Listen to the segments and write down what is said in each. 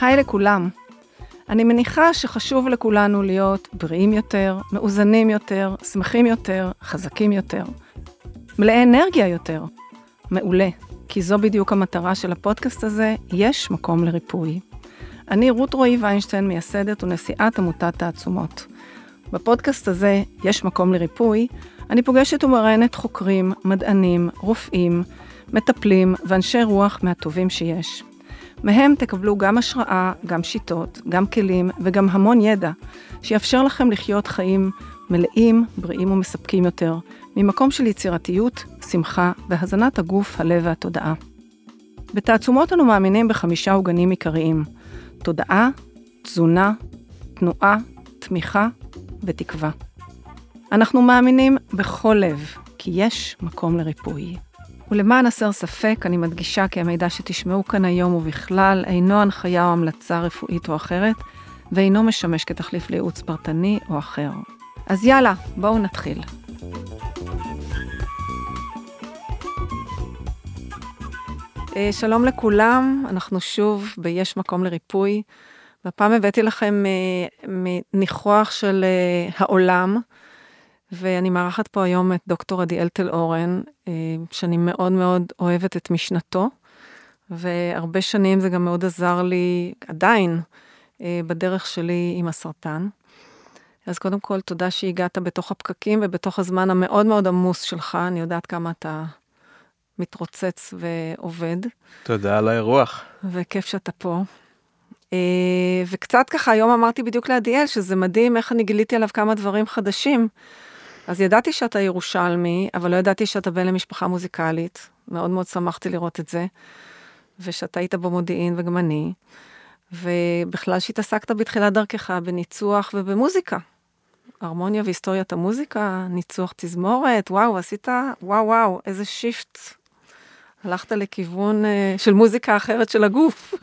היי לכולם. אני מניחה שחשוב לכולנו להיות בריאים יותר, מאוזנים יותר, שמחים יותר, חזקים יותר. מלאי אנרגיה יותר. מעולה, כי זו בדיוק המטרה של הפודקאסט הזה, יש מקום לריפוי. אני רות רועי ויינשטיין, מייסדת ונשיאת עמותת תעצומות. בפודקאסט הזה, יש מקום לריפוי, אני פוגשת ומראיינת חוקרים, מדענים, רופאים, מטפלים ואנשי רוח מהטובים שיש. מהם תקבלו גם השראה, גם שיטות, גם כלים וגם המון ידע, שיאפשר לכם לחיות חיים מלאים, בריאים ומספקים יותר, ממקום של יצירתיות, שמחה והזנת הגוף, הלב והתודעה. בתעצומות אנו מאמינים בחמישה עוגנים עיקריים תודעה, תזונה, תנועה, תמיכה ותקווה. אנחנו מאמינים בכל לב כי יש מקום לריפוי. ולמען הסר ספק, אני מדגישה כי המידע שתשמעו כאן היום ובכלל אינו הנחיה או המלצה רפואית או אחרת, ואינו משמש כתחליף לייעוץ פרטני או אחר. אז יאללה, בואו נתחיל. אה, שלום לכולם, אנחנו שוב ב"יש מקום לריפוי", והפעם הבאתי לכם אה, ניחוח של אה, העולם, ואני מארחת פה היום את דוקטור עדיאל תל אורן, שאני מאוד מאוד אוהבת את משנתו, והרבה שנים זה גם מאוד עזר לי, עדיין, בדרך שלי עם הסרטן. אז קודם כל, תודה שהגעת בתוך הפקקים ובתוך הזמן המאוד מאוד עמוס שלך, אני יודעת כמה אתה מתרוצץ ועובד. תודה על האירוח. וכיף שאתה פה. אה, וקצת ככה, היום אמרתי בדיוק לעדיאל, שזה מדהים איך אני גיליתי עליו כמה דברים חדשים. אז ידעתי שאתה ירושלמי, אבל לא ידעתי שאתה בן למשפחה מוזיקלית. מאוד מאוד שמחתי לראות את זה. ושאתה היית במודיעין וגם אני. ובכלל שהתעסקת בתחילת דרכך בניצוח ובמוזיקה. הרמוניה והיסטוריית המוזיקה, ניצוח תזמורת, וואו, עשית, וואו וואו, איזה shift הלכת לכיוון uh, של מוזיקה אחרת של הגוף.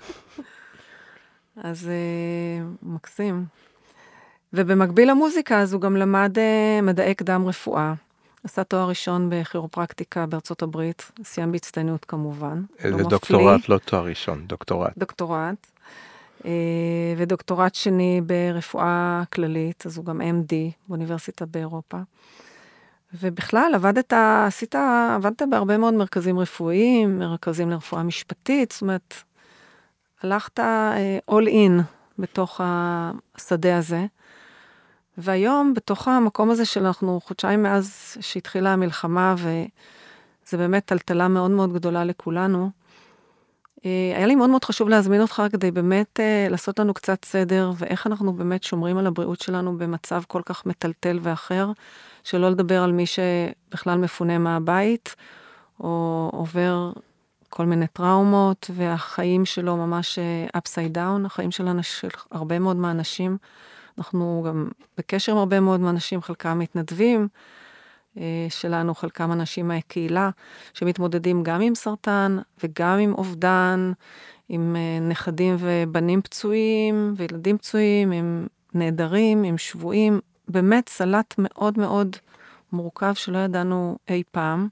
אז uh, מקסים. ובמקביל למוזיקה, אז הוא גם למד uh, מדעי קדם רפואה. עשה תואר ראשון בכירופרקטיקה בארצות הברית, סיים בהצטיינות כמובן. איזה לא דוקטורט, לא תואר ראשון, דוקטורט. דוקטורט. Uh, ודוקטורט שני ברפואה כללית, אז הוא גם MD באוניברסיטה באירופה. ובכלל, עבדת, עשית, עבדת בהרבה מאוד מרכזים רפואיים, מרכזים לרפואה משפטית, זאת אומרת, הלכת uh, all in בתוך השדה הזה. והיום, בתוך המקום הזה שאנחנו חודשיים מאז שהתחילה המלחמה, וזה באמת טלטלה מאוד מאוד גדולה לכולנו, uh, היה לי מאוד מאוד חשוב להזמין אותך כדי באמת uh, לעשות לנו קצת סדר, ואיך אנחנו באמת שומרים על הבריאות שלנו במצב כל כך מטלטל ואחר. שלא לדבר על מי שבכלל מפונה מהבית, או עובר כל מיני טראומות, והחיים שלו ממש אה, upside down, החיים של, אנש, של הרבה מאוד מהאנשים. אנחנו גם בקשר עם הרבה מאוד מהאנשים, חלקם מתנדבים אה, שלנו, חלקם אנשים מהקהילה, שמתמודדים גם עם סרטן וגם עם אובדן, עם אה, נכדים ובנים פצועים, וילדים פצועים, עם נעדרים, עם שבויים, באמת סלט מאוד מאוד מורכב שלא ידענו אי פעם.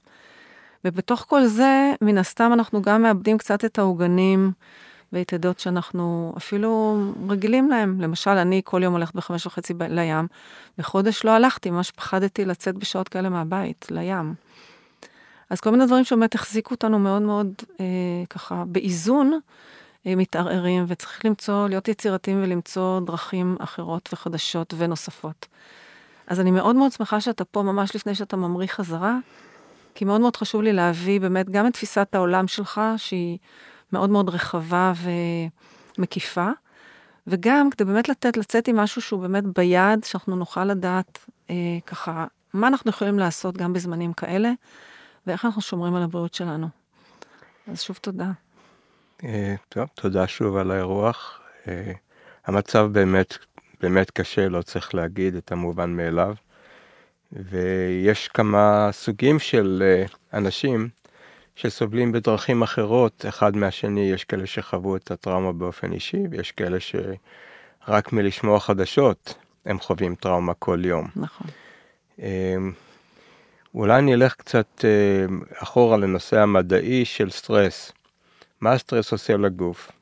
ובתוך כל זה, מן הסתם אנחנו גם מאבדים קצת את העוגנים והיתדות שאנחנו אפילו רגילים להם. למשל, אני כל יום הולכת בחמש וחצי לים, וחודש לא הלכתי, ממש פחדתי לצאת בשעות כאלה מהבית, לים. אז כל מיני דברים שבאמת החזיקו אותנו מאוד מאוד אה, ככה באיזון, אה, מתערערים, וצריך למצוא, להיות יצירתיים ולמצוא דרכים אחרות וחדשות ונוספות. אז אני מאוד מאוד שמחה שאתה פה ממש לפני שאתה ממריא חזרה, כי מאוד מאוד חשוב לי להביא באמת גם את תפיסת העולם שלך, שהיא מאוד מאוד רחבה ומקיפה, וגם כדי באמת לתת, לצאת עם משהו שהוא באמת ביד, שאנחנו נוכל לדעת אה, ככה, מה אנחנו יכולים לעשות גם בזמנים כאלה, ואיך אנחנו שומרים על הבריאות שלנו. אז שוב תודה. אה, טוב, תודה שוב על האירוח. אה, המצב באמת, באמת קשה, לא צריך להגיד את המובן מאליו. ויש כמה סוגים של אה, אנשים שסובלים בדרכים אחרות אחד מהשני, יש כאלה שחוו את הטראומה באופן אישי, ויש כאלה שרק מלשמוע חדשות הם חווים טראומה כל יום. נכון. אולי אני אלך קצת אחורה לנושא המדעי של סטרס. מה הסטרס עושה לגוף.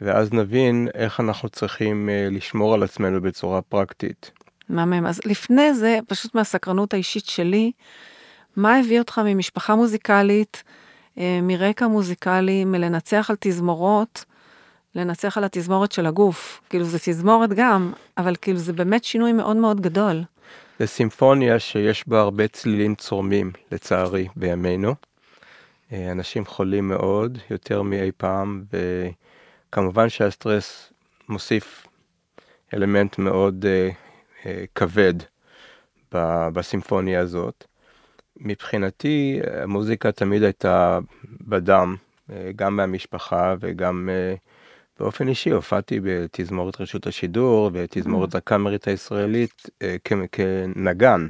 ואז נבין איך אנחנו צריכים אה, לשמור על עצמנו בצורה פרקטית. מהמם. אז לפני זה, פשוט מהסקרנות האישית שלי, מה הביא אותך ממשפחה מוזיקלית, אה, מרקע מוזיקלי, מלנצח על תזמורות, לנצח על התזמורת של הגוף? כאילו, זה תזמורת גם, אבל כאילו, זה באמת שינוי מאוד מאוד גדול. זה סימפוניה שיש בה הרבה צלילים צורמים, לצערי, בימינו. אה, אנשים חולים מאוד, יותר מאי פעם, וכמובן שהסטרס מוסיף אלמנט מאוד uh, uh, כבד בסימפוניה הזאת. מבחינתי, המוזיקה תמיד הייתה בדם, uh, גם מהמשפחה וגם uh, באופן אישי הופעתי בתזמורת רשות השידור ותזמורת mm. הקאמרית הישראלית אה, כנגן,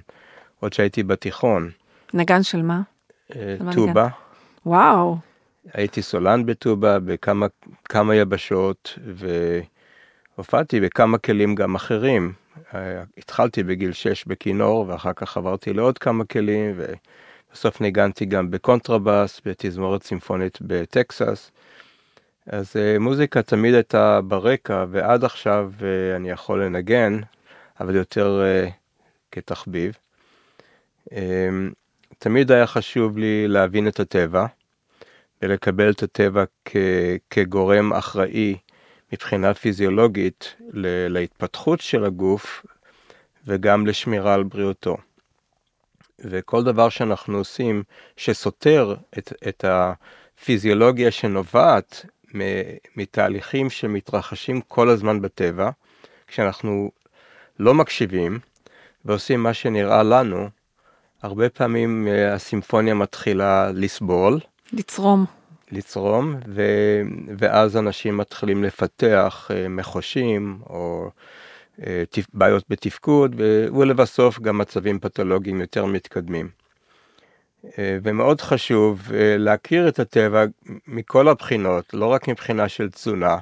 עוד שהייתי בתיכון. נגן של מה? אה, טובה. וואו. הייתי סולן בטובה בכמה יבשות והופעתי בכמה כלים גם אחרים. אה, התחלתי בגיל 6 בכינור ואחר כך עברתי לעוד כמה כלים ובסוף ניגנתי גם בקונטרבאס בתזמורת סימפונית בטקסס. אז uh, מוזיקה תמיד הייתה ברקע, ועד עכשיו uh, אני יכול לנגן, אבל יותר כתחביב. Uh, תמיד היה חשוב לי להבין את הטבע, ולקבל את הטבע כ- כגורם אחראי מבחינה פיזיולוגית להתפתחות של הגוף, וגם לשמירה על בריאותו. וכל דבר שאנחנו עושים שסותר את, את הפיזיולוגיה שנובעת מתהליכים שמתרחשים כל הזמן בטבע, כשאנחנו לא מקשיבים ועושים מה שנראה לנו, הרבה פעמים אה, הסימפוניה מתחילה לסבול. לצרום. לצרום, ו... ואז אנשים מתחילים לפתח אה, מחושים או אה, בעיות בתפקוד, ולבסוף גם מצבים פתולוגיים יותר מתקדמים. אה, ומאוד חשוב להכיר את הטבע מכל הבחינות, לא רק מבחינה של תזונה,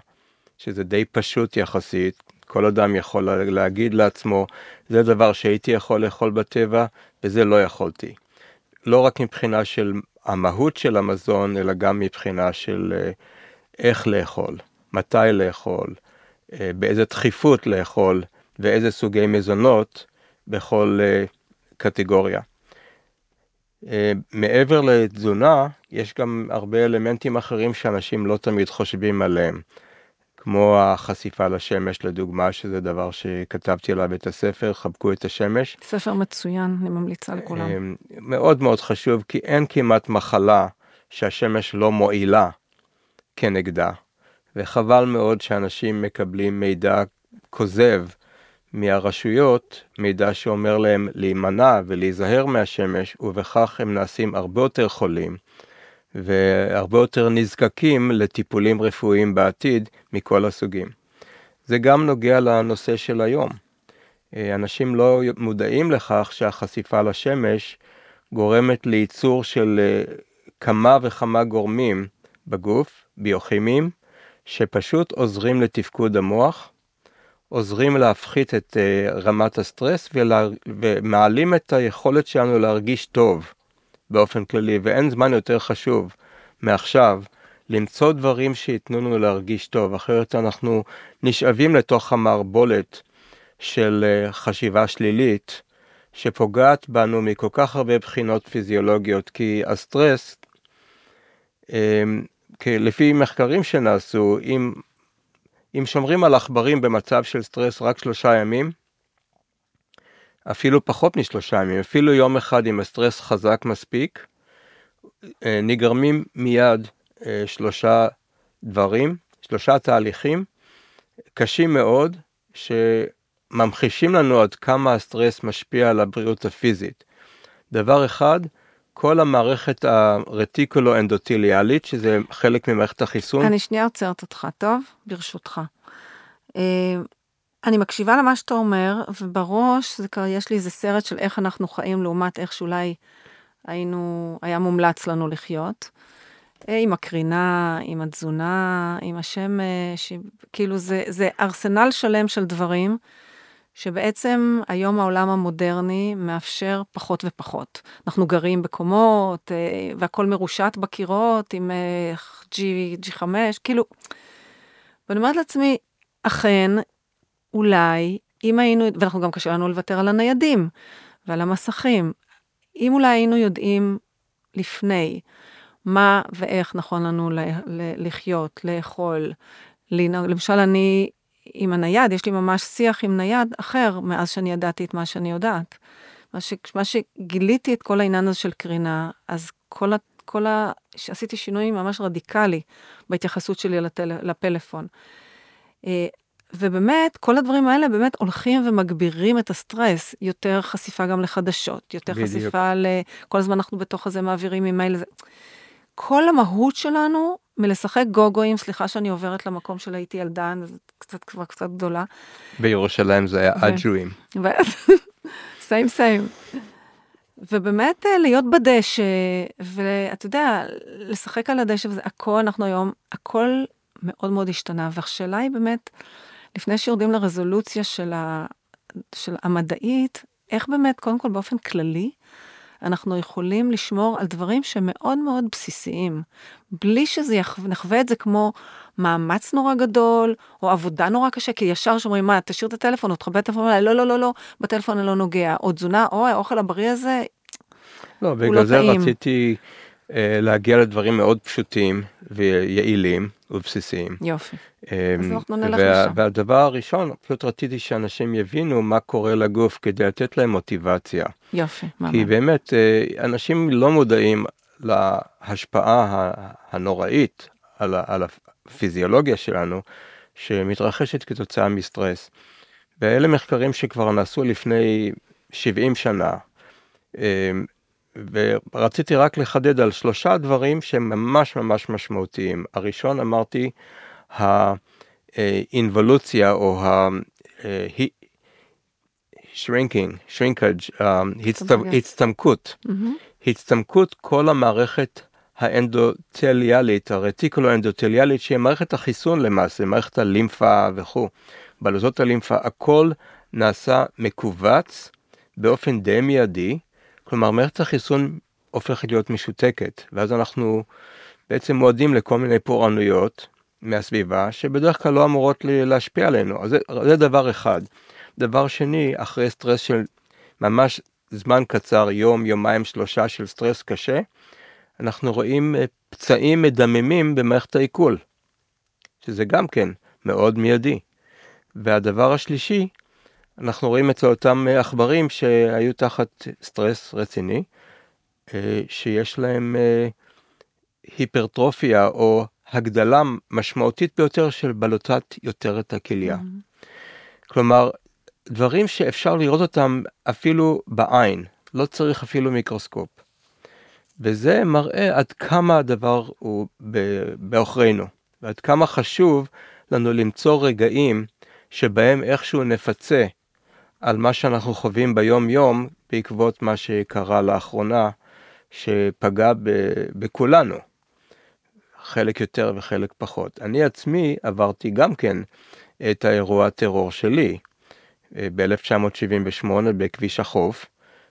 שזה די פשוט יחסית, כל אדם יכול להגיד לעצמו, זה דבר שהייתי יכול לאכול בטבע וזה לא יכולתי. לא רק מבחינה של המהות של המזון, אלא גם מבחינה של אה, איך לאכול, מתי לאכול, באיזה דחיפות לאכול ואיזה סוגי מזונות בכל קטגוריה. אה, מעבר לתזונה, יש גם הרבה אלמנטים אחרים שאנשים לא תמיד חושבים עליהם, כמו החשיפה לשמש לדוגמה, שזה דבר שכתבתי עליו את הספר, חבקו את השמש. ספר מצוין, אני ממליצה לכולם. אה, מאוד מאוד חשוב, כי אין כמעט מחלה שהשמש לא מועילה כנגדה, וחבל מאוד שאנשים מקבלים מידע כוזב מהרשויות מידע שאומר להם להימנע ולהיזהר מהשמש, ובכך הם נעשים הרבה יותר חולים והרבה יותר נזקקים לטיפולים רפואיים בעתיד מכל הסוגים. זה גם נוגע לנושא של היום. אה, אנשים לא מודעים לכך שהחשיפה לשמש גורמת לייצור של אה, כמה וכמה גורמים בגוף, ביוכימיים, שפשוט עוזרים לתפקוד המוח עוזרים להפחית את uh, רמת הסטרס ולה, ומעלים את היכולת שלנו להרגיש טוב באופן כללי, ואין זמן יותר חשוב מעכשיו למצוא דברים שייתנו לנו להרגיש טוב, אחרת אנחנו נשאבים לתוך המערבולת של uh, חשיבה שלילית, שפוגעת בנו מכל כך הרבה בחינות פיזיולוגיות, כי הסטרס, um, לפי מחקרים שנעשו, אם אם שומרים על עכברים במצב של סטרס רק שלושה ימים, אפילו פחות משלושה ימים, אפילו יום אחד עם הסטרס חזק מספיק, אה, נגרמים מיד אה, שלושה דברים, שלושה תהליכים קשים מאוד, שממחישים לנו עד כמה הסטרס משפיע על הבריאות הפיזית. דבר אחד, כל המערכת הרטיקולו-אנדוטיליאלית, שזה חלק ממערכת החיסון. אני שנייה עוצרת אותך, טוב? ברשותך. אה, אני מקשיבה למה שאתה אומר, ובראש זה כבר, יש לי איזה סרט של איך אנחנו חיים לעומת איך שאולי היינו, היה מומלץ לנו לחיות. אה, עם הקרינה, עם התזונה, עם השמש, כאילו זה, זה ארסנל שלם של דברים שבעצם היום העולם המודרני מאפשר פחות ופחות. אנחנו גרים בקומות, אה, והכול מרושת בקירות עם אה, G, G5, כאילו, ואני אומרת לעצמי, אכן, אולי, אם היינו, ואנחנו גם קשה לנו לוותר על הניידים ועל המסכים, אם אולי היינו יודעים לפני מה ואיך נכון לנו לחיות, לאכול, לנהוג, למשל אני עם הנייד, יש לי ממש שיח עם נייד אחר מאז שאני ידעתי את מה שאני יודעת. מה, ש, מה שגיליתי את כל העניין הזה של קרינה, אז כל. כל ה... עשיתי שינוי ממש רדיקלי בהתייחסות שלי לטל... לפלאפון. ובאמת, כל הדברים האלה באמת הולכים ומגבירים את הסטרס. יותר חשיפה גם לחדשות, יותר בדיוק. חשיפה ל... כל הזמן אנחנו בתוך הזה מעבירים ממייל. כל המהות שלנו מלשחק גוגואים, סליחה שאני עוברת למקום של הייתי ילדה, קצת כבר קצת גדולה. בירושלים זה היה אג'ואים. סיים סיים. ובאמת אה, להיות בדשא, ואתה יודע, לשחק על הדשא וזה, הכל, אנחנו היום, הכל מאוד מאוד השתנה, והשאלה היא באמת, לפני שיורדים לרזולוציה של, ה, של המדעית, איך באמת, קודם כל באופן כללי, אנחנו יכולים לשמור על דברים שמאוד מאוד בסיסיים, בלי שזה נחווה את זה כמו מאמץ נורא גדול, או עבודה נורא קשה, כי ישר שאומרים, מה, תשאיר את הטלפון, או תכבה את הטלפון, לא, לא, לא, לא, בטלפון אני לא נוגע, או תזונה, או האוכל הבריא הזה, לא, בגלל לא זה טעים. רציתי uh, להגיע לדברים מאוד פשוטים ויעילים ובסיסיים. יופי. Um, אז אנחנו נלך לשם. והדבר הראשון, פשוט רציתי שאנשים יבינו מה קורה לגוף כדי לתת להם מוטיבציה. יופי, ממש. כי באמת, uh, אנשים לא מודעים להשפעה הנוראית על, על הפיזיולוגיה שלנו, שמתרחשת כתוצאה מסטרס. ואלה מחקרים שכבר נעשו לפני 70 שנה. ורציתי רק לחדד על שלושה דברים שהם ממש ממש משמעותיים. הראשון אמרתי, האינבולוציה או ה... shrinking, shrinkage, הצטמקות, הצטמקות. כל המערכת האנדותליאלית, הרטיקולו-אנדותליאלית, שהיא מערכת החיסון למעשה, מערכת הלימפה וכו', בלוזות הלימפה, הכל נעשה מכווץ באופן די מיידי, כלומר מערכת החיסון הופכת להיות משותקת, ואז אנחנו בעצם מועדים לכל מיני פורענויות מהסביבה, שבדרך כלל לא אמורות להשפיע עלינו, אז זה, זה דבר אחד. דבר שני, אחרי סטרס של ממש זמן קצר, יום, יומיים, שלושה של סטרס קשה, אנחנו רואים אה, פצעים מדממים במערכת העיכול, שזה גם כן מאוד מיידי. והדבר השלישי, אנחנו רואים אצל אותם אה, עכברים שהיו תחת סטרס רציני, אה, שיש להם היפרטרופיה או הגדלה משמעותית ביותר של בלוטת יותרת הכליה. Mm-hmm. כלומר, דברים שאפשר לראות אותם אפילו בעין, לא צריך אפילו מיקרוסקופ. וזה מראה עד כמה הדבר הוא בעוכרינו, ועד כמה חשוב לנו למצוא רגעים שבהם איכשהו נפצה על מה שאנחנו חווים ביום יום בעקבות מה שקרה לאחרונה, שפגע בכולנו, חלק יותר וחלק פחות. אני עצמי עברתי גם כן את האירוע הטרור שלי אה, ב-1978 בכביש החוף,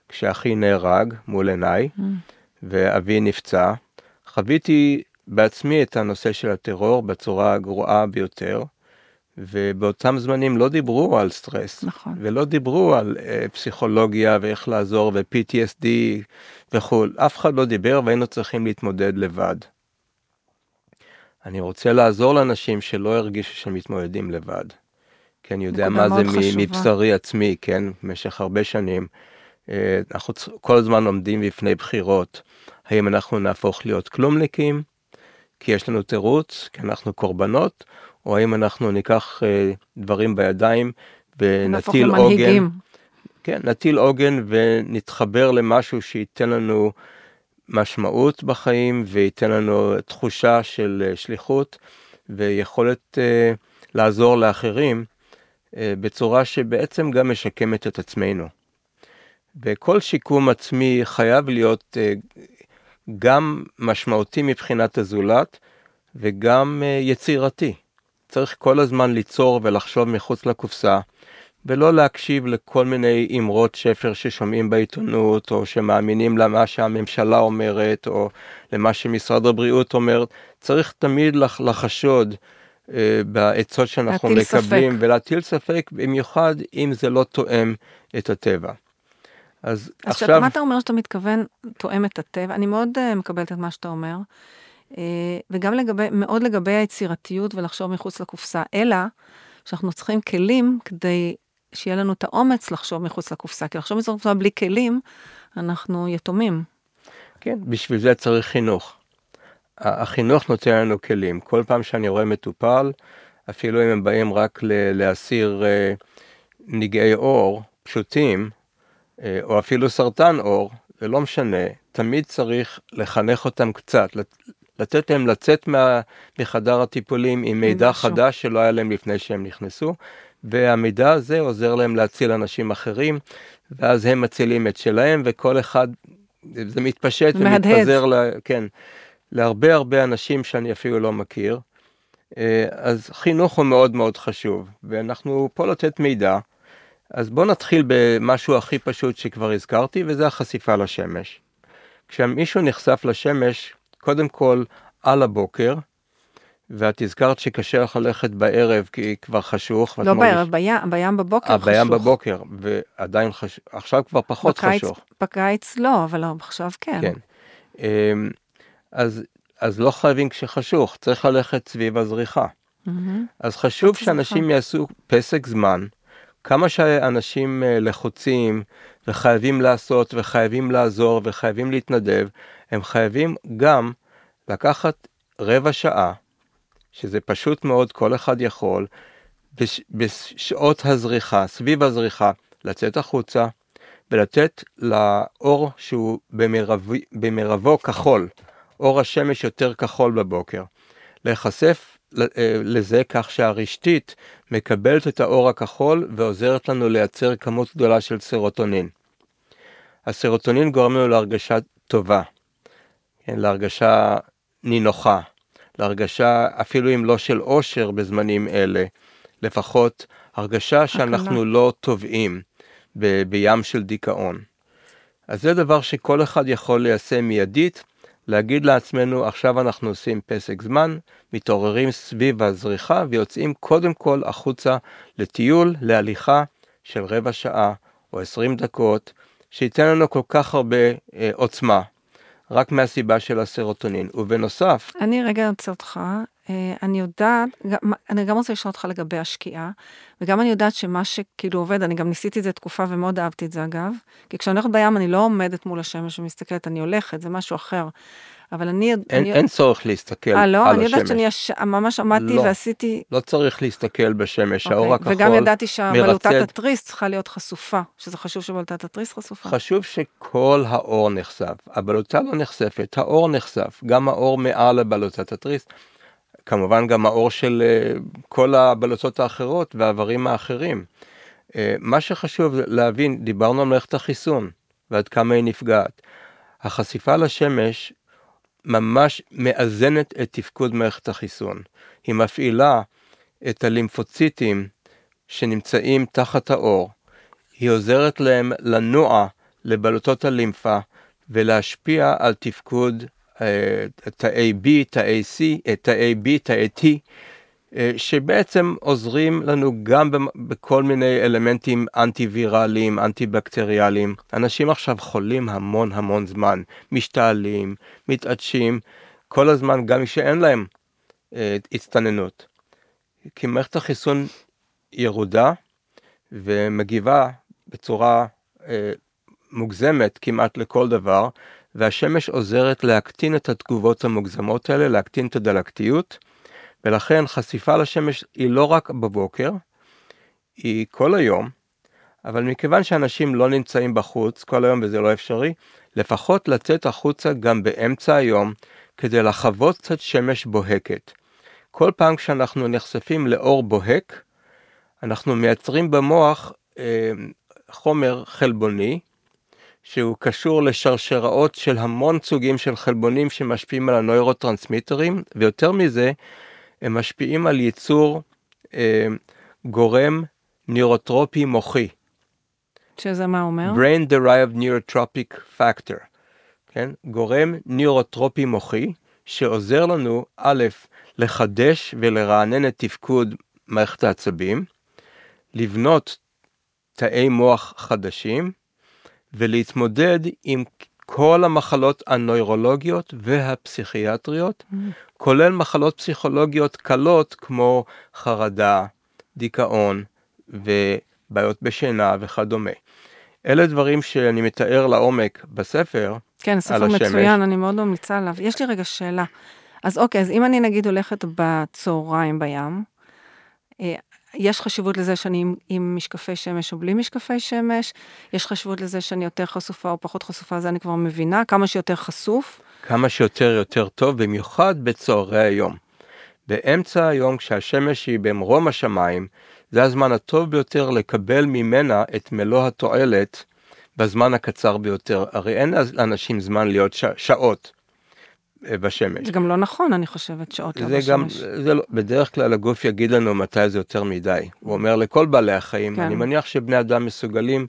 כשאחי נהרג מול עיניי. Mm. ואבי נפצע, חוויתי בעצמי את הנושא של הטרור בצורה הגרועה ביותר, ובאותם זמנים לא דיברו על סטרס, נכון. ולא דיברו על uh, פסיכולוגיה ואיך לעזור ו-PTSD וכו', אף אחד לא דיבר והיינו צריכים להתמודד לבד. אני רוצה לעזור לאנשים שלא הרגישו שהם מתמודדים לבד. כי אני יודע מה זה מבשרי עצמי, כן, במשך הרבה שנים. אה, אנחנו כל הזמן עומדים בפני בחירות, האם אנחנו נהפוך להיות כלומניקים, כי יש לנו תירוץ, כי אנחנו קורבנות, או האם אנחנו ניקח אה, דברים בידיים ונטיל עוגן. כן, נטיל עוגן ונתחבר למשהו שייתן לנו משמעות בחיים וייתן לנו תחושה של אה, שליחות ויכולת uh, לעזור לאחרים uh, בצורה שבעצם גם משקמת את עצמנו. וכל שיקום עצמי חייב להיות אה, גם משמעותי מבחינת הזולת וגם אה, יצירתי. צריך כל הזמן ליצור ולחשוב מחוץ לקופסה, ולא להקשיב לכל מיני אמרות שפר ששומעים בעיתונות, או שמאמינים למה שהממשלה אומרת, או למה שמשרד הבריאות אומר. צריך תמיד לחשוד אה, בעצות שאנחנו מקבלים, ספק. ולהטיל ספק במיוחד אם זה לא תואם את הטבע. אז אז עכשיו, עכשיו... מה אתה אומר שאתה מתכוון תואם את הטבע? אני מאוד uh, מקבלת את מה שאתה אומר, וגם לגבי, מאוד לגבי היצירתיות ולחשוב מחוץ לקופסה, אלא שאנחנו צריכים כלים כדי שיהיה לנו את האומץ לחשוב מחוץ לקופסה, כי לחשוב מחוץ לקופסה בלי כלים, אנחנו יתומים. כן, בשביל זה צריך חינוך. החינוך נותן לנו כלים. כל פעם שאני רואה מטופל, אפילו אם הם באים רק להסיר אה, נגעי עור פשוטים, אה, או אפילו סרטן עור, זה לא משנה, תמיד צריך לחנך אותם קצת, לתת להם לצאת מה, מחדר הטיפולים עם מידע משהו. חדש שלא היה להם לפני שהם נכנסו, והמידע הזה עוזר להם להציל אנשים אחרים, ואז הם מצילים את שלהם, וכל אחד, זה מתפשט מהדהד. ומתפזר, ל, כן, להרבה הרבה אנשים שאני אפילו לא מכיר. אה, אז חינוך הוא מאוד מאוד חשוב, ואנחנו פה לתת מידע. אז בואו נתחיל במשהו הכי פשוט שכבר הזכרתי, וזה החשיפה לשמש. כשמישהו נחשף לשמש, קודם כל על הבוקר, ואת הזכרת שקשה לך ללכת בערב כי כבר חשוך. לא מרגיש- בערב, בים, בים בבוקר אה, חשוך. בים בבוקר, ועדיין חשוך, עכשיו כבר פחות בקיץ, חשוך. בקיץ לא, אבל עכשיו כן. כן. אמ, אז, אז לא חייבים כשחשוך, צריך ללכת סביב הזריחה. מהמם. אז חשוב. שאנשים יעשו פסק זמן, כמה שאנשים אה, לחוצים וחייבים לעשות וחייבים לעזור וחייבים להתנדב, הם חייבים גם לקחת רבע שעה, שזה פשוט מאוד, כל אחד יכול, בש, בשעות הזריחה, סביב הזריחה, לצאת החוצה ולתת לאור שהוא במרב, במרבו כחול, אור השמש יותר כחול בבוקר, להיחשף אה, לזה כך שהרשתית מקבלת את האור הכחול ועוזרת לנו לייצר כמות גדולה של סרוטונין. הסרוטונין גורם לנו להרגשה טובה, להרגשה נינוחה, להרגשה אפילו אם לא של אושר בזמנים אלה, לפחות הרגשה שאנחנו לא טובעים ב- בים של דיכאון. אז זה דבר שכל אחד יכול ליישם מיידית, להגיד לעצמנו עכשיו אנחנו עושים פסק זמן, מתעוררים סביב הזריחה ויוצאים קודם כל החוצה לטיול, להליכה של רבע שעה או עשרים דקות, שייתן לנו כל כך הרבה אה, עוצמה, רק מהסיבה של הסרוטונין. ובנוסף, אני רגע אעצר אותך. אה, אני יודעת, אני גם רוצה לשאול אותך לגבי השקיעה, וגם אני יודעת שמה שכאילו עובד, אני גם ניסיתי את זה תקופה ומאוד אהבתי את זה אגב, כי כשאני הולכת בים אני לא עומדת מול השמש ומסתכלת, אני הולכת, זה משהו אחר. אבל אני... אין, אני... אין צורך להסתכל אה, לא? על אני יודעת השמש. שאני יש... ממש עמדתי לא. ועשיתי... לא צריך להסתכל בשמש, אוקיי, האור הכחול וגם ידעתי שבלוטת מרצד. התריס צריכה להיות חשופה, שזה חשוב שבלוטת התריס חשופה. חשוב שכל האור נחשף, הבלוטה לא נחשפת, האור נחשף, גם האור מעל הבלוטת התריס, כמובן גם האור של אה, כל הבלוטות האחרות והאיברים האחרים. אה, מה שחשוב להבין, דיברנו על מערכת החיסון ועד כמה היא נפגעת. החשיפה לשמש ממש מאזנת את תפקוד מערכת החיסון. היא מפעילה את הלימפוציטים שנמצאים תחת האור, היא עוזרת להם לנוע לבלוטות הלימפה ולהשפיע על תפקוד אה, תאי B, תאי C, תאי B, תאי T, שבעצם עוזרים לנו גם בכל מיני אלמנטים אנטי-ויראליים, אנטי-בקטריאליים. אנשים עכשיו חולים המון המון זמן, משתעלים, מתעדשים, כל הזמן גם שאין להם אה, הצטננות. כי מערכת החיסון ירודה ומגיבה בצורה אה, מוגזמת כמעט לכל דבר, והשמש עוזרת להקטין את התגובות המוגזמות האלה, להקטין את הדלקתיות, ולכן חשיפה לשמש היא לא רק בבוקר, היא כל היום, אבל מכיוון שאנשים לא נמצאים בחוץ כל היום וזה לא אפשרי, לפחות לצאת החוצה גם באמצע היום כדי לחוות קצת שמש בוהקת. כל פעם כשאנחנו נחשפים לאור בוהק, אנחנו מייצרים במוח אה, חומר חלבוני, שהוא קשור לשרשראות של המון סוגים של חלבונים שמשפיעים על הנוירוטרנסמיטרים, ויותר מזה, הם משפיעים על ייצור אה, גורם נירוטרופי מוחי, שזה מה אומר? Brain Derived Neurotropic Factor, כן? גורם נירוטרופי מוחי, שעוזר לנו, א', לחדש ולרענן את תפקוד מערכת העצבים, לבנות תאי מוח חדשים ולהתמודד עם כל המחלות הנוירולוגיות והפסיכיאטריות, mm. כולל מחלות פסיכולוגיות קלות כמו חרדה, דיכאון ובעיות בשינה וכדומה. אלה דברים שאני מתאר לעומק בספר כן, ספר מצוין, אני מאוד ממליצה עליו. יש לי רגע שאלה. אז אוקיי, אז אם אני נגיד הולכת בצהריים בים, אה, יש חשיבות לזה שאני עם, עם משקפי שמש או בלי משקפי שמש, יש חשיבות לזה שאני יותר חשופה או פחות חשופה, זה אני כבר מבינה, כמה שיותר חשוף. כמה שיותר יותר טוב, במיוחד בצהרי היום. באמצע היום כשהשמש היא במרום השמיים, זה הזמן הטוב ביותר לקבל ממנה את מלוא התועלת בזמן הקצר ביותר. הרי אין לאנשים זמן להיות ש... שעות בשמש. זה גם לא נכון, אני חושבת, שעות לא בשמש. גם, זה לא, בדרך כלל הגוף יגיד לנו מתי זה יותר מדי. הוא אומר לכל בעלי החיים, כן. אני מניח שבני אדם מסוגלים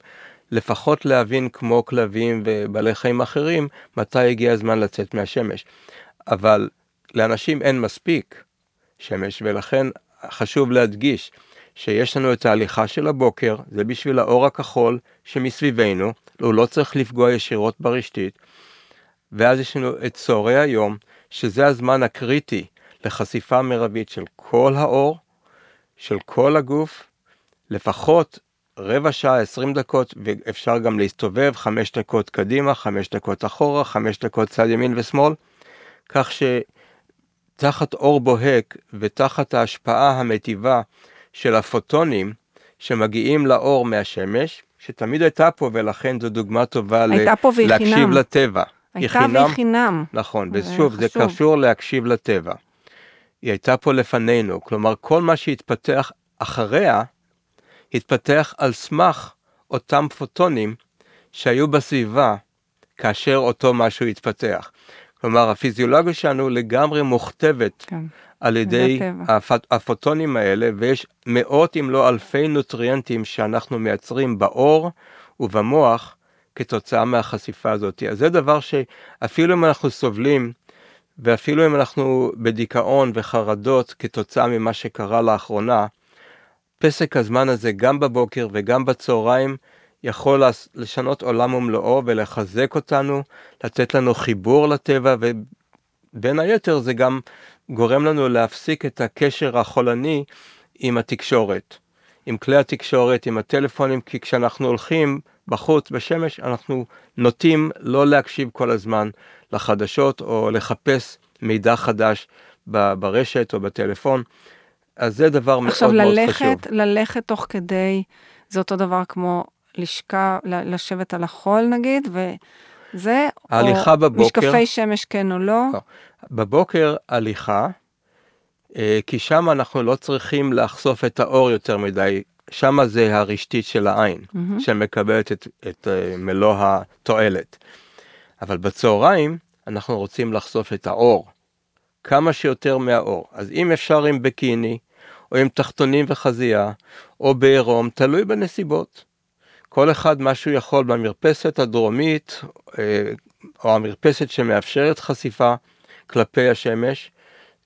לפחות להבין כמו כלבים ובעלי חיים אחרים, מתי הגיע הזמן לצאת מהשמש. אבל לאנשים אין מספיק שמש, ולכן חשוב להדגיש שיש לנו את ההליכה של הבוקר, זה בשביל האור הכחול שמסביבנו, הוא לא צריך לפגוע ישירות ברשתית. ואז יש לנו את צהרי היום, שזה הזמן הקריטי לחשיפה מרבית של כל האור, של כל הגוף, לפחות רבע שעה, 20 דקות, ואפשר גם להסתובב 5 דקות קדימה, 5 דקות אחורה, 5 דקות צד ימין ושמאל, כך שתחת אור בוהק ותחת ההשפעה המטיבה של הפוטונים שמגיעים לאור מהשמש, שתמיד הייתה פה ולכן זו דוגמה טובה ל- להקשיב חינם. לטבע. הייתה והיא חינם. נכון, ושוב, זה קשור להקשיב לטבע. היא הייתה פה לפנינו, כלומר כל מה שהתפתח אחריה, התפתח על סמך אותם פוטונים שהיו בסביבה כאשר אותו משהו התפתח. כלומר, הפיזיולוגיה שלנו לגמרי מוכתבת כן. על ידי הפ... הפוטונים האלה, ויש מאות אם לא אלפי נוטריאנטים שאנחנו מייצרים בעור ובמוח כתוצאה מהחשיפה הזאת. אז זה דבר שאפילו אם אנחנו סובלים, ואפילו אם אנחנו בדיכאון וחרדות כתוצאה ממה שקרה לאחרונה, פסק הזמן הזה גם בבוקר וגם בצהריים יכול לשנות עולם ומלואו ולחזק אותנו, לתת לנו חיבור לטבע ובין היתר זה גם גורם לנו להפסיק את הקשר החולני עם התקשורת, עם כלי התקשורת, עם הטלפונים, כי כשאנחנו הולכים בחוץ בשמש אנחנו נוטים לא להקשיב כל הזמן לחדשות או לחפש מידע חדש ברשת או בטלפון. אז זה דבר מאוד מאוד ללכת, חשוב. עכשיו ללכת תוך כדי, זה אותו דבר כמו לשכה, לשבת על החול נגיד, וזה, ההליכה או בבוקר, משקפי שמש כן או לא. לא. בבוקר הליכה, אה, כי שם אנחנו לא צריכים לחשוף את האור יותר מדי, שם זה הרשתית של העין, mm-hmm. שמקבלת את, את uh, מלוא התועלת. אבל בצהריים אנחנו רוצים לחשוף את האור, כמה שיותר מהאור. אז אם אפשר עם בקיני, או עם תחתונים וחזייה, או בעירום, תלוי בנסיבות. כל אחד מה שהוא יכול במרפסת הדרומית, אה, או המרפסת שמאפשרת חשיפה כלפי השמש,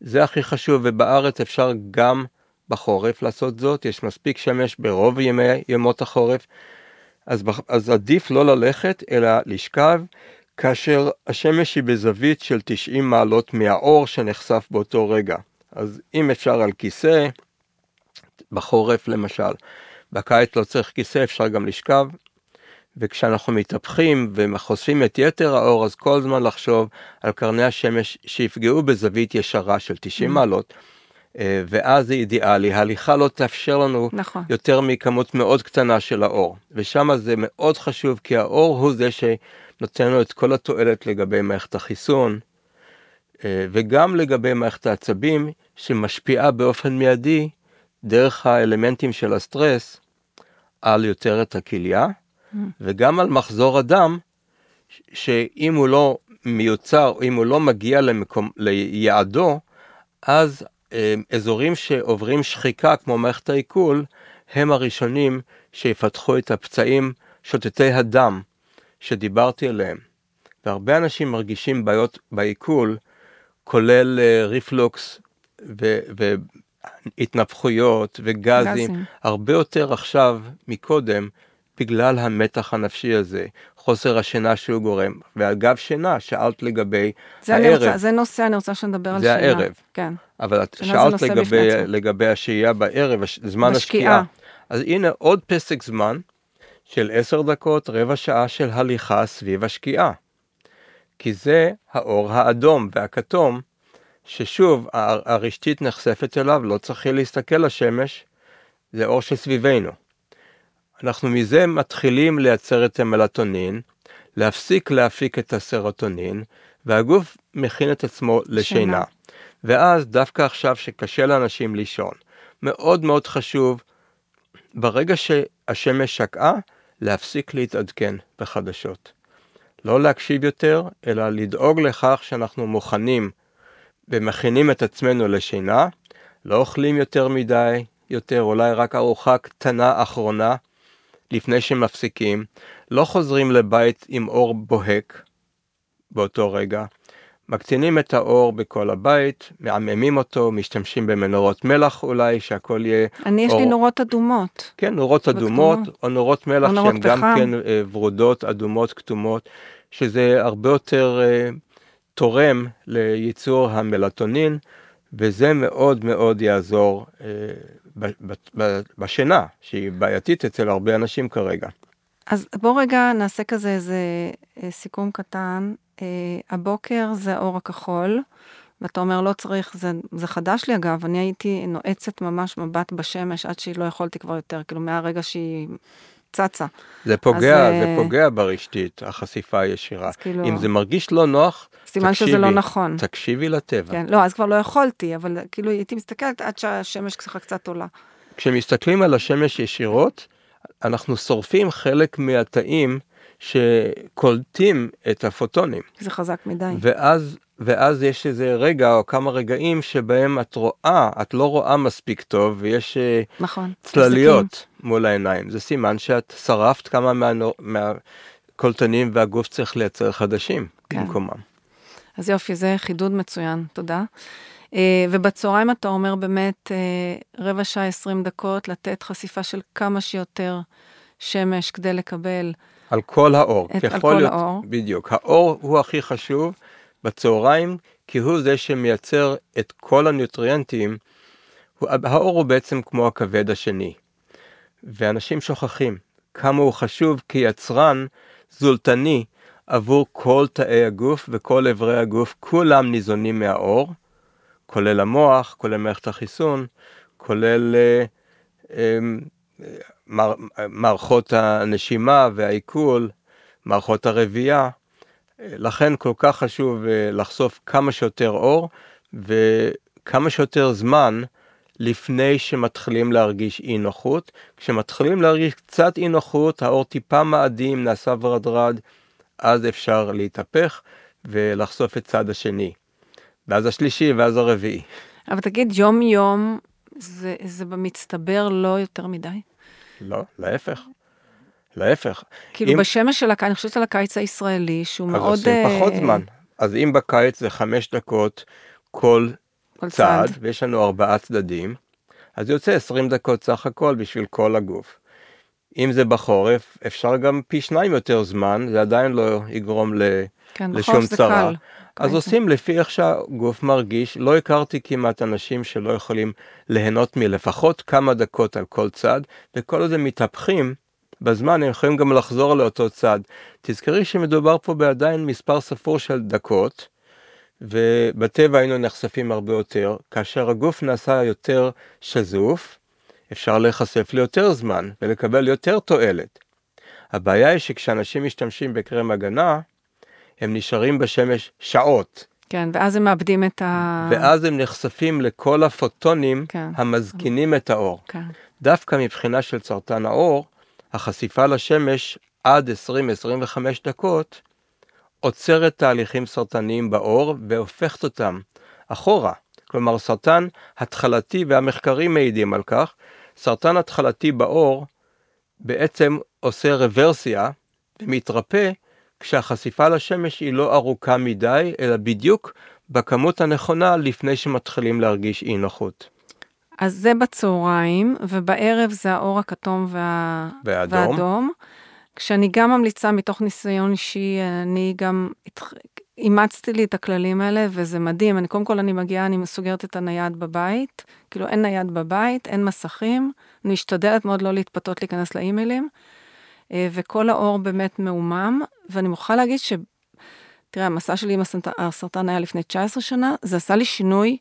זה הכי חשוב, ובארץ אפשר גם בחורף לעשות זאת, יש מספיק שמש ברוב ימי, ימות החורף, אז, אז עדיף לא ללכת, אלא לשכב, כאשר השמש היא בזווית של 90 מעלות מהאור שנחשף באותו רגע. אז אם אפשר על כיסא, בחורף למשל. בקיץ לא צריך כיסא, אפשר גם לשכב. וכשאנחנו מתהפכים וחושפים את יתר האור, אז כל הזמן לחשוב על קרני השמש שיפגעו בזווית ישרה של 90 mm. מעלות. אה, ואז זה אידיאלי, ההליכה לא תאפשר לנו נכון. יותר מכמות מאוד קטנה של האור. ושם זה מאוד חשוב, כי האור הוא זה שנותן לנו את כל התועלת לגבי מערכת החיסון, אה, וגם לגבי מערכת העצבים, שמשפיעה באופן מיידי דרך האלמנטים של הסטרס על יותר את הכליה, mm. וגם על מחזור הדם, שאם הוא לא מיוצר, אם הוא לא מגיע למקום, ליעדו, אז אה, אזורים שעוברים שחיקה כמו מערכת העיכול, הם הראשונים שיפתחו את הפצעים שוטטי הדם שדיברתי עליהם. והרבה אנשים מרגישים בעיות בעיכול כולל אה, ריפלוקס והתנפחויות וגזים, גזים. הרבה יותר עכשיו מקודם, בגלל המתח הנפשי הזה, חוסר השינה שהוא גורם. ואגב שינה, שאלת לגבי זה, הערב, רוצה, זה נושא, אני רוצה שנדבר על זה שינה. הערב. כן. אבל את זה שאלת לגבי. לגבי השהייה בערב, זמן. השקיעה. אז הנה עוד פסק זמן של עשר דקות, רבע שעה של הליכה סביב השקיעה. כי זה האור האדום והכתום, ששוב, הרשתית נחשפת אליו, לא צריך להסתכל לשמש, זה אור שסביבנו. אנחנו מזה מתחילים לייצר את המלטונין, להפסיק להפיק את הסרוטונין, והגוף מכין את עצמו לשינה. שינה. ואז דווקא עכשיו שקשה לאנשים לישון, מאוד מאוד חשוב, ברגע שהשמש שקעה, להפסיק להתעדכן בחדשות. לא להקשיב יותר, אלא לדאוג לכך שאנחנו מוכנים ומכינים את עצמנו לשינה, לא אוכלים יותר מדי, יותר, אולי רק ארוחה קטנה אחרונה לפני שמפסיקים, לא חוזרים לבית עם אור בוהק באותו רגע, מקטינים את האור בכל הבית, מעממים אותו, משתמשים במנורות מלח אולי, שהכל יהיה... אני, יש לי אור- נורות אדומות. כן, נורות אדומות, וכתומות. או נורות מלח או נורות שהן גם פחם. כן אה, ורודות, אדומות, כתומות, שזה הרבה יותר אה, תורם לייצור המלטונין, וזה מאוד מאוד יעזור אה, בשינה, שהיא בעייתית אצל הרבה אנשים כרגע. אז בוא רגע נעשה כזה איזה אה, סיכום קטן. אה, הבוקר זה האור הכחול, ואתה אומר לא צריך, זה, זה חדש לי אגב, אני הייתי נועצת ממש מבט בשמש עד שהיא לא יכולתי כבר יותר, כאילו מהרגע שהיא צצה. זה פוגע, אז, זה אה, פוגע ברשתית, החשיפה הישירה. אז כאילו, אם זה מרגיש לא נוח, סימן שזה תקשיבי, לא נכון. תקשיבי לטבע. כן, לא, אז כבר לא יכולתי, אבל כאילו הייתי מסתכלת עד שהשמש ככה קצת עולה. כשמסתכלים על השמש ישירות, אנחנו שורפים חלק מהתאים שקולטים את הפוטונים. זה חזק מדי. ואז, ואז יש איזה רגע או כמה רגעים שבהם את רואה, את לא רואה מספיק טוב, ויש אה, נכון. צלליות מול העיניים. זה סימן שאת שרפת כמה מהקולטנים והגוף צריך לייצר חדשים כן. במקומם. אז יופי, זה חידוד מצוין, תודה. Uh, ובצהריים אתה אומר באמת uh, רבע שעה, 20 דקות, לתת חשיפה של כמה שיותר שמש כדי לקבל. על כל האור. את- על ככל כל יותר- האור. בדיוק. האור הוא הכי חשוב בצהריים, כי הוא זה שמייצר את כל הניוטריאנטים. הוא- האור הוא בעצם כמו הכבד השני. ואנשים שוכחים כמה הוא חשוב כיצרן זולטני עבור כל תאי הגוף וכל אברי הגוף, כולם ניזונים מהאור, כולל המוח, כולל מערכת החיסון, כולל אה, אה, מער- מערכות הנשימה והעיכול, מערכות הרבייה. לכן כל כך חשוב אה, לחשוף כמה שיותר אור וכמה שיותר זמן לפני שמתחילים להרגיש אי נוחות. כשמתחילים להרגיש קצת אי נוחות, האור טיפה מאדים, נעשה ורדרד, אז אפשר להתהפך ולחשוף את צד השני. ואז השלישי ואז הרביעי. אבל תגיד, יום-יום זה, זה במצטבר לא יותר מדי? לא, להפך. להפך. כאילו אם- בשמש של הקיץ, אני חושבת על הקיץ הישראלי, שהוא אז מאוד... עושים פחות אה, זמן. אז אם בקיץ זה חמש דקות כל כל צעד, צעד. ויש לנו ארבעה צדדים, אז יוצא 20 דקות סך הכל בשביל כל הגוף. אם זה בחורף, אפשר גם פי שניים יותר זמן, זה עדיין לא יגרום ל... כן, לשום צרה. קל. אז. עושים לפי איך שהגוף מרגיש. לא הכרתי כמעט אנשים שלא יכולים ליהנות מלפחות כמה דקות על כל צד, וכל עוד הם מתהפכים, בזמן הם יכולים גם לחזור לאותו צד. תזכרי שמדובר פה בעדיין מספר ספור של דקות, ובטבע היינו נחשפים הרבה יותר. כאשר הגוף נעשה יותר שזוף, אפשר להיחשף ליותר זמן ולקבל יותר תועלת. הבעיה היא שכשאנשים משתמשים בקרם הגנה, הם נשארים בשמש שעות, כן, ואז הם מאבדים את ה... ואז הם נחשפים לכל הפוטונים כן. המזקינים את האור. כן. דווקא מבחינה של סרטן העור, החשיפה לשמש עד 20-25 דקות עוצרת תהליכים סרטניים בעור והופכת אותם אחורה. כלומר, סרטן התחלתי, והמחקרים מעידים על כך, סרטן התחלתי בעור בעצם עושה רוורסיה ומתרפא כשהחשיפה לשמש היא לא ארוכה מדי, אלא בדיוק בכמות הנכונה לפני שמתחילים להרגיש אי נוחות. אז זה בצהריים, ובערב זה האור הכתום וה... והאדום. והאדום. כשאני גם ממליצה מתוך ניסיון אישי, אני גם אימצתי לי את הכללים האלה, וזה מדהים. אני, קודם כל, אני מגיעה, אני סוגרת את הנייד בבית, כאילו אין נייד בבית, אין מסכים, אני משתדלת מאוד לא להתפתות להיכנס לאימיילים, אה, וכל האור באמת מעומם, ואני מוכרחה להגיד ש... תראה, המסע שלי עם הסרטן היה לפני 19 שנה, זה עשה לי שינוי,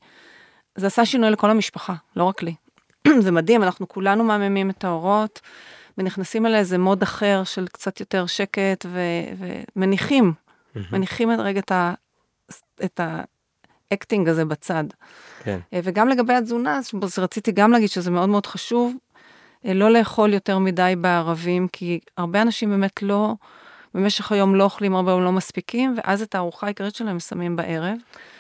זה עשה שינוי לכל המשפחה, לא רק לי. זה מדהים, אנחנו כולנו מהממים את האורות, ונכנסים אל איזה מוד אחר של קצת יותר שקט, ו- ומניחים, מניחים רגע את ה... את האקטינג הזה בצד. כן. אה, וגם לגבי התזונה, אז רציתי גם להגיד שזה מאוד מאוד חשוב, אה, לא לאכול יותר מדי בערבים, כי הרבה אנשים באמת לא, במשך היום לא אוכלים הרבה או לא מספיקים, ואז את הארוחה העיקרית שלהם שמים בערב.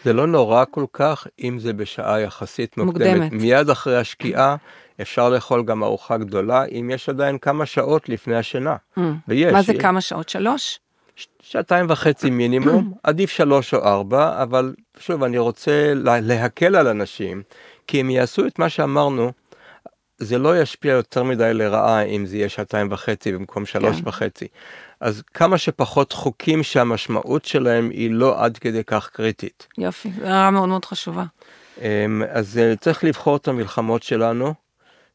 זה לא נורא כל כך אם זה בשעה יחסית מוקדמת. מוקדמת. מיד אחרי השקיעה אפשר לאכול גם ארוחה גדולה אם יש עדיין כמה שעות לפני השינה. ויש. מה זה כמה שעות? שלוש? שעתיים וחצי מינימום, עדיף שלוש או ארבע, אבל שוב, אני רוצה לה- להקל על אנשים, כי אם יעשו את מה שאמרנו, זה לא ישפיע יותר מדי לרעה אם זה יהיה שעתיים וחצי במקום שלוש כן. וחצי. אז כמה שפחות חוקים שהמשמעות שלהם היא לא עד כדי כך קריטית. יופי, זו הערה מאוד מאוד חשובה. אמ, אז אה, צריך לבחור את המלחמות שלנו,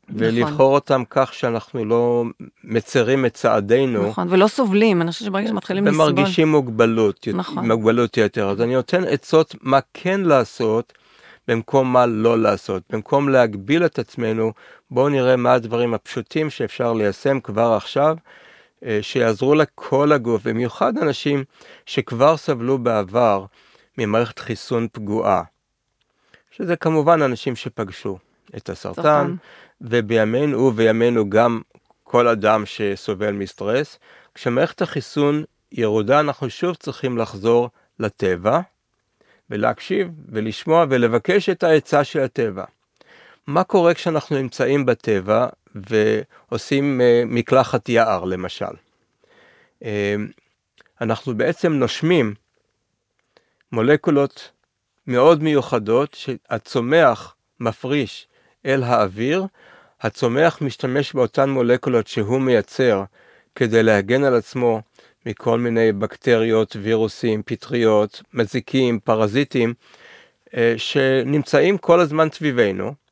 ולבחור אותם כך שאנחנו לא מצרים את צעדינו. נכון, ולא סובלים, אני חושבת שברגע שמתחילים לסבול... ומרגישים מוגבלות, נכון. מוגבלות יתר. אז אני נותן עצות מה כן לעשות במקום מה לא לעשות. במקום להגביל את עצמנו, בואו נראה מה הדברים הפשוטים שאפשר ליישם כבר עכשיו, שיעזרו לכל הגוף, במיוחד אנשים שכבר סבלו בעבר ממערכת חיסון פגועה. שזה כמובן אנשים שפגשו את הסרטן, סרטן. ובימינו ובימינו גם כל אדם שסובל מסטרס. כשמערכת החיסון ירודה, אנחנו שוב צריכים לחזור לטבע, ולהקשיב, ולשמוע, ולבקש את העצה של הטבע. מה קורה כשאנחנו נמצאים בטבע ועושים אה, מקלחת יער, למשל? אה, אנחנו בעצם נושמים מולקולות מאוד מיוחדות שהצומח מפריש אל האוויר, הצומח משתמש באותן מולקולות שהוא מייצר כדי להגן על עצמו מכל מיני בקטריות, וירוסים, פטריות, מזיקים, פרזיטים, אה, שנמצאים כל הזמן סביבנו.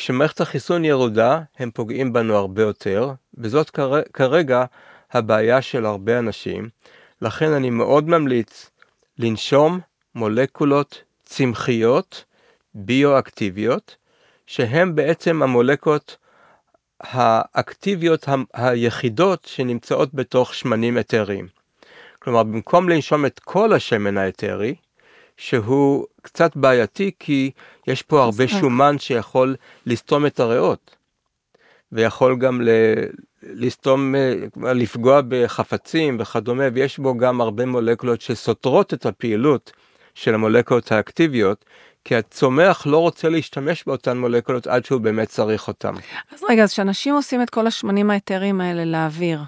כשמערכת החיסון ירודה, הם פוגעים בנו הרבה יותר, וזאת כר- כרגע הבעיה של הרבה אנשים. לכן אני מאוד ממליץ לנשום מולקולות צמחיות ביואקטיביות, שהן בעצם המולקולות האקטיביות היחידות שנמצאות בתוך שמנים אתריים. כלומר, במקום לנשום את כל השמן האתרי, שהוא קצת בעייתי כי יש פה הרבה שומן שיכול לסתום את הריאות, ויכול גם ל... לסתום, אה, לפגוע בחפצים וכדומה, ויש בו גם הרבה מולקולות שסותרות את הפעילות של המולקולות האקטיביות, כי הצומח לא רוצה להשתמש באותן מולקולות עד שהוא באמת צריך אותן. אז רגע, אז כשאנשים עושים את כל השמנים האתריים האלה לאוויר,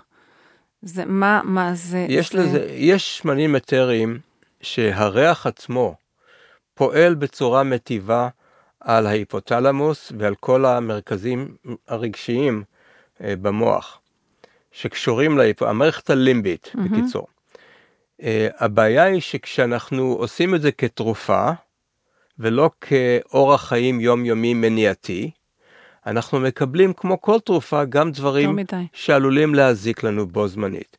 זה מה, מה זה? יש זה... לזה, יש שמנים אתריים שהריח עצמו פועל בצורה מטיבה על ההיפותלמוס ועל כל המרכזים הרגשיים אה, במוח, שקשורים להיפ... המערכת הלימבית, מהמם. בקיצור. אה, הבעיה היא שכשאנחנו עושים את זה כתרופה, ולא כאורח חיים יומיומי מניעתי, אנחנו מקבלים כמו כל תרופה גם דברים מדי. שעלולים להזיק לנו בו זמנית.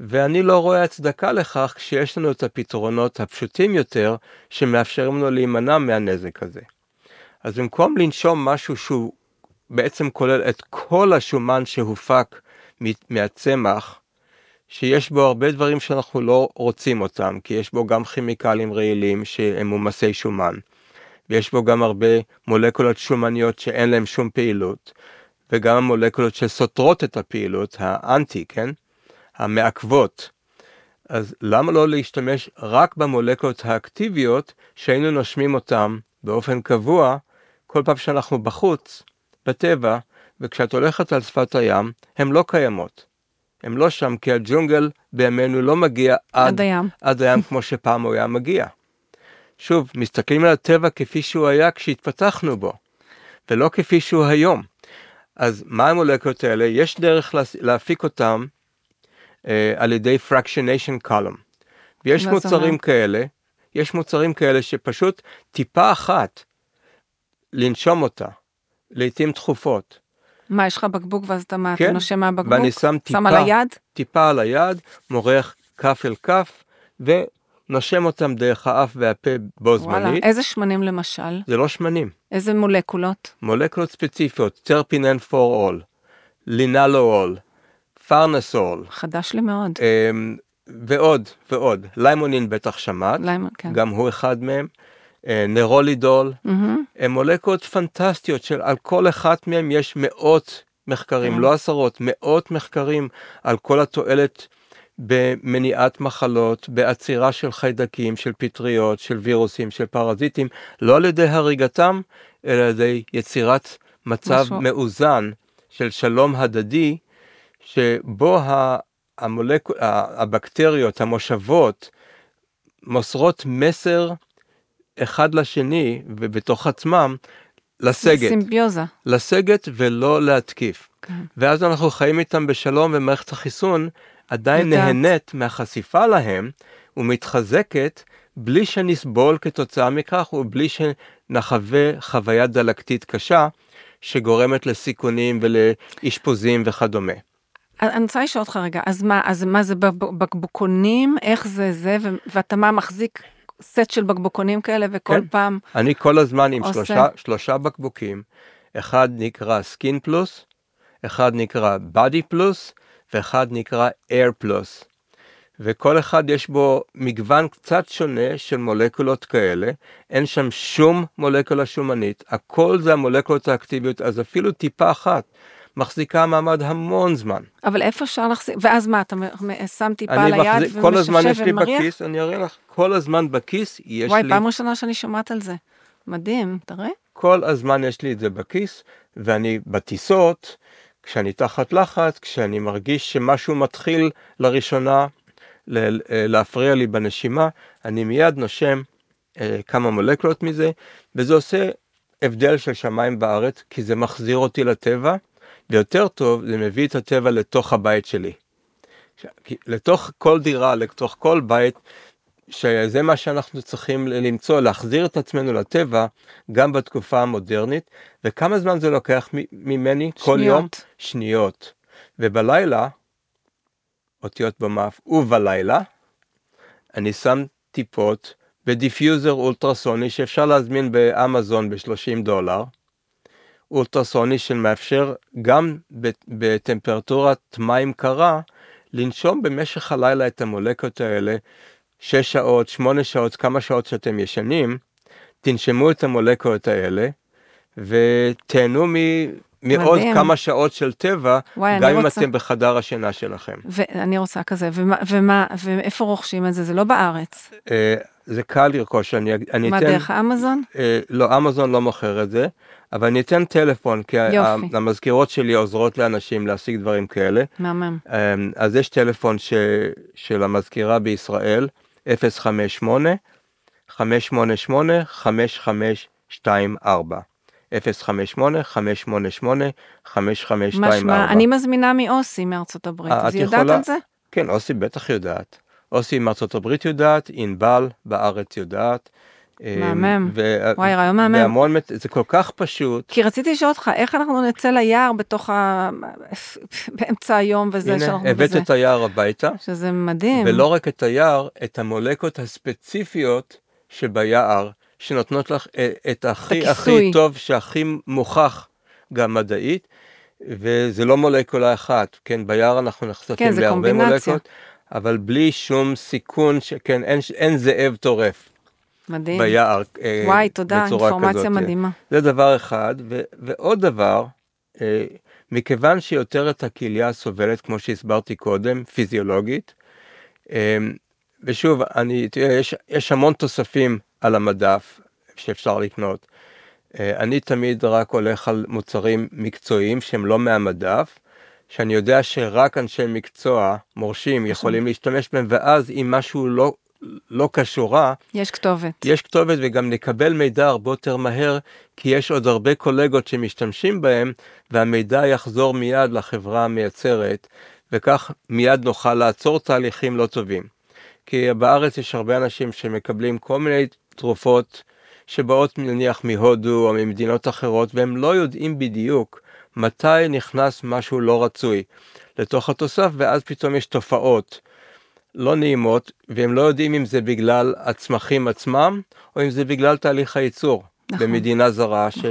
ואני לא רואה הצדקה לכך כשיש לנו את הפתרונות הפשוטים יותר שמאפשרים לנו להימנע מהנזק הזה. אז במקום לנשום משהו שהוא בעצם כולל את כל השומן שהופק מהצמח, שיש בו הרבה דברים שאנחנו לא רוצים אותם, כי יש בו גם כימיקלים רעילים שהם מומסי שומן, ויש בו גם הרבה מולקולות שומניות שאין להם שום פעילות, וגם המולקולות שסותרות את הפעילות, האנטי, כן? המעכבות. אז למה לא להשתמש רק במולקולות האקטיביות שהיינו נושמים אותם באופן קבוע כל פעם שאנחנו בחוץ, בטבע, וכשאת הולכת על שפת הים, הן לא קיימות. הן לא שם, כי הג'ונגל בימינו לא מגיע עד, עד הים. עד הים כמו שפעם הוא היה מגיע. שוב, מסתכלים על הטבע כפי שהוא היה כשהתפתחנו בו, ולא כפי שהוא היום. אז מה המולקולות האלה? יש דרך להפיק אותם על ידי fractionation column. ויש מוצרים? כאלה, יש מוצרים כאלה שפשוט טיפה אחת לנשום אותה, לעתים תכופות. מה, יש לך בקבוק ואז אתה מה, כן, אתה נושם מהבקבוק? ואני שם טיפה, שם על היד? טיפה על היד, מורח כף אל כף, ונושם אותם דרך האף והפה בו זמנית. וואלה, איזה שמנים למשל? זה לא שמנים. איזה מולקולות? מולקולות ספציפיות, terpinen-4-ol, linalool, farnesol. חדש לי מאוד. אמ, ועוד ועוד, limonene בטח שמעת, לימון, כן. גם הוא אחד מהם. אה, nerolidol, mm-hmm. הם מולקולות פנטסטיות של על כל אחת מהם יש מאות מחקרים, mm-hmm. לא עשרות, מאות מחקרים על כל התועלת במניעת מחלות, בעצירה של חיידקים, של פטריות, של וירוסים, של פרזיטים, לא על ידי הריגתם, אלא על ידי יצירת מצב משהו. מאוזן של שלום הדדי, שבו המולק... הבקטריות, המושבות, מוסרות מסר אחד לשני ובתוך עצמם לסגת. סימביוזה. לסגת ולא להתקיף. כן. ואז אנחנו חיים איתם בשלום ומערכת החיסון עדיין יודעת. נהנית מהחשיפה להם ומתחזקת בלי שנסבול כתוצאה מכך ובלי שנחווה חוויה דלקתית קשה שגורמת לסיכונים ולאשפוזים וכדומה. אני רוצה לשאול אותך רגע, אז מה, אז מה זה בקבוקונים, איך זה זה, ואתה מה מחזיק סט של בקבוקונים כאלה וכל כן. פעם אני כל הזמן עם עושה... שלושה, שלושה בקבוקים, אחד נקרא Skin Plus, אחד נקרא Body Plus, ואחד נקרא Air פלוס. וכל אחד יש בו מגוון קצת שונה של מולקולות כאלה, אין שם שום מולקולה שומנית, הכל זה המולקולות האקטיביות, אז אפילו טיפה אחת מחזיקה מעמד המון זמן. אבל איפה אפשר להחזיק, ואז מה, אתה שם טיפה על היד ומשפשף ומריח? כל הזמן יש לי בכיס, אני אראה לך, כל הזמן בכיס יש וואי, לי... וואי, פעם ראשונה שאני שומעת על זה. מדהים, תראה. כל הזמן יש לי את זה בכיס, ואני בטיסות, כשאני תחת לחץ, כשאני מרגיש שמשהו מתחיל לראשונה להפריע לי בנשימה, אני מיד נושם אה, כמה מולקולות מזה, וזה עושה הבדל של שמיים בארץ, כי זה מחזיר אותי לטבע, ויותר טוב, זה מביא את הטבע לתוך הבית שלי. לתוך כל דירה, לתוך כל בית, שזה מה שאנחנו צריכים למצוא, להחזיר את עצמנו לטבע, גם בתקופה המודרנית, וכמה זמן זה לוקח ממני שניות. כל יום? שניות. ובלילה, אותן טיפות באף, ובלילה, אני שם טיפות ב diffuser אולטרסוני שאפשר להזמין באמזון ב-30 דולר, אולטרסוני שמאפשר גם בטמפרטורת מים קרה לנשום במשך הלילה את המולקולות האלה, 6 שעות, 8 שעות, כמה שעות שאתם ישנים, תנשמו את המולקות האלה ותהנו. מעוד מדהים. כמה שעות של טבע, וואי, גם אם רוצה... אתם בחדר השינה שלכם. ואני רוצה כזה, ומה, ומה, ואיפה רוכשים את זה? זה לא בארץ. אה, זה קל לרכוש, אני, אני מה, אתן... מה, דרך אמזון? אה, לא, אמזון לא מוכר את זה. אבל אני אתן טלפון, כי יופי. המזכירות שלי עוזרות לאנשים להשיג דברים כאלה. מהמם. אמ, אז יש טלפון ש, של המזכירה בישראל, 058 588 5524. 058-588-5524. משמע, אני מזמינה מאוסי מארצות הברית, אז היא יודעת על זה? כן, אוסי בטח יודעת. אוסי מארצות הברית יודעת, ענבל בארץ יודעת. מהמם, ו... וואי רעיון מהמם. והמון, זה כל כך פשוט. כי רציתי לשאול אותך, איך אנחנו נצא ליער בתוך ה... באמצע היום וזה הנה, שאנחנו בזה. הנה, הבאת את היער הביתה. שזה מדהים. ולא רק את היער, את המולקות הספציפיות שביער, שנותנות לך אה, את הכי הכי טוב, שהכי מוכח גם מדעית, וזה לא מולקולה אחת, כן, ביער אנחנו נחשפים כן, להרבה מולקות, אבל בלי שום סיכון, שכן, אין, אין זאב טורף. מדהים. ביער אה, וואי, תודה, אינפורמציה כזאת. מדהימה. זה דבר אחד, ו, ועוד דבר, אה, מכיוון שיותר את הכליה סובלת, כמו שהסברתי קודם, פיזיולוגית, אה, ושוב, אני, תראה, יש, יש המון תוספים על המדף שאפשר לקנות. אני תמיד רק הולך על מוצרים מקצועיים שהם לא מהמדף, שאני יודע שרק אנשי מקצוע מורשים יכולים להשתמש בהם, ואז אם משהו לא לא קשורה, יש כתובת. יש כתובת וגם נקבל מידע הרבה יותר מהר, כי יש עוד הרבה קולגות שמשתמשים בהם, והמידע יחזור מיד לחברה המייצרת, וכך מיד נוכל לעצור תהליכים לא טובים. כי בארץ יש הרבה אנשים שמקבלים כל מיני תרופות שבאות נניח מהודו או ממדינות אחרות, והם לא יודעים בדיוק מתי נכנס משהו לא רצוי לתוך התוסף, ואז פתאום יש תופעות לא נעימות, והם לא יודעים אם זה בגלל הצמחים עצמם, או אם זה בגלל תהליך הייצור נכון. במדינה זרה, נכון.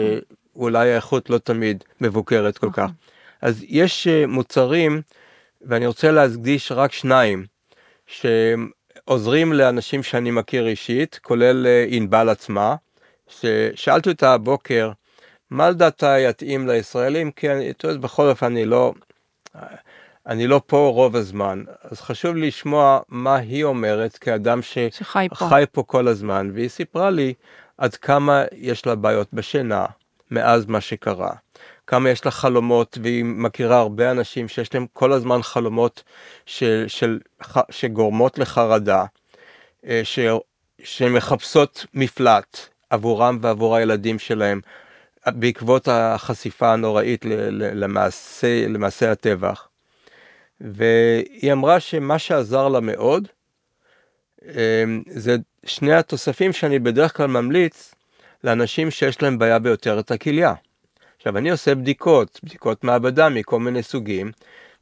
שאולי האיכות לא תמיד מבוקרת כל נכון. כך. אז יש אה, מוצרים, ואני רוצה להקדיש רק שניים, שעוזרים לאנשים שאני מכיר אישית, כולל אה, ענבל עצמה, ששאלתי אותה הבוקר, מה לדעתה יתאים לישראלים? כי אני, יודע, בכל אופן אני לא, אני לא פה רוב הזמן, אז חשוב לי לשמוע מה היא אומרת כאדם שחי פה. פה כל הזמן, והיא סיפרה לי עד כמה יש לה בעיות בשינה מאז מה שקרה. כמה יש לה חלומות, והיא מכירה הרבה אנשים שיש להם כל הזמן חלומות של, של, שגורמות לחרדה, אה, ש, שמחפשות מפלט עבורם ועבור הילדים שלהם, בעקבות החשיפה הנוראית למעשה, למעשה הטבח. והיא אמרה שמה שעזר לה מאוד, אמ, זה שני התוספים שאני בדרך כלל ממליץ לאנשים שיש להם בעיה ביותר את הכליה. עכשיו, אני עושה בדיקות, בדיקות מעבדה מכל מיני סוגים,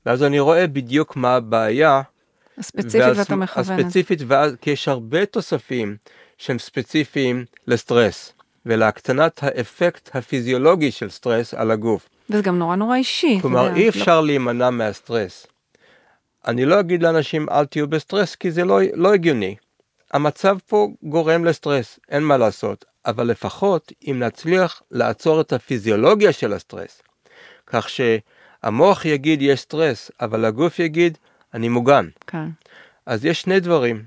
ואז אני רואה בדיוק מה הבעיה. הספציפית ואז, ואתה מכוון. הספציפית, ואז, כי יש הרבה תוספים שהם ספציפיים לסטרס ולהקטנת האפקט הפיזיולוגי של סטרס על הגוף. וזה גם נורא נורא אישי. כלומר, אי לא- אפשר לא... להימנע מהסטרס. אני לא אגיד לאנשים אל תהיו בסטרס כי זה לא, לא הגיוני. המצב פה גורם לסטרס, אין מה לעשות, אבל לפחות אם נצליח לעצור את הפיזיולוגיה של הסטרס, כך שהמוח יגיד יש סטרס, אבל הגוף יגיד אני מוגן. כן. אז יש שני דברים,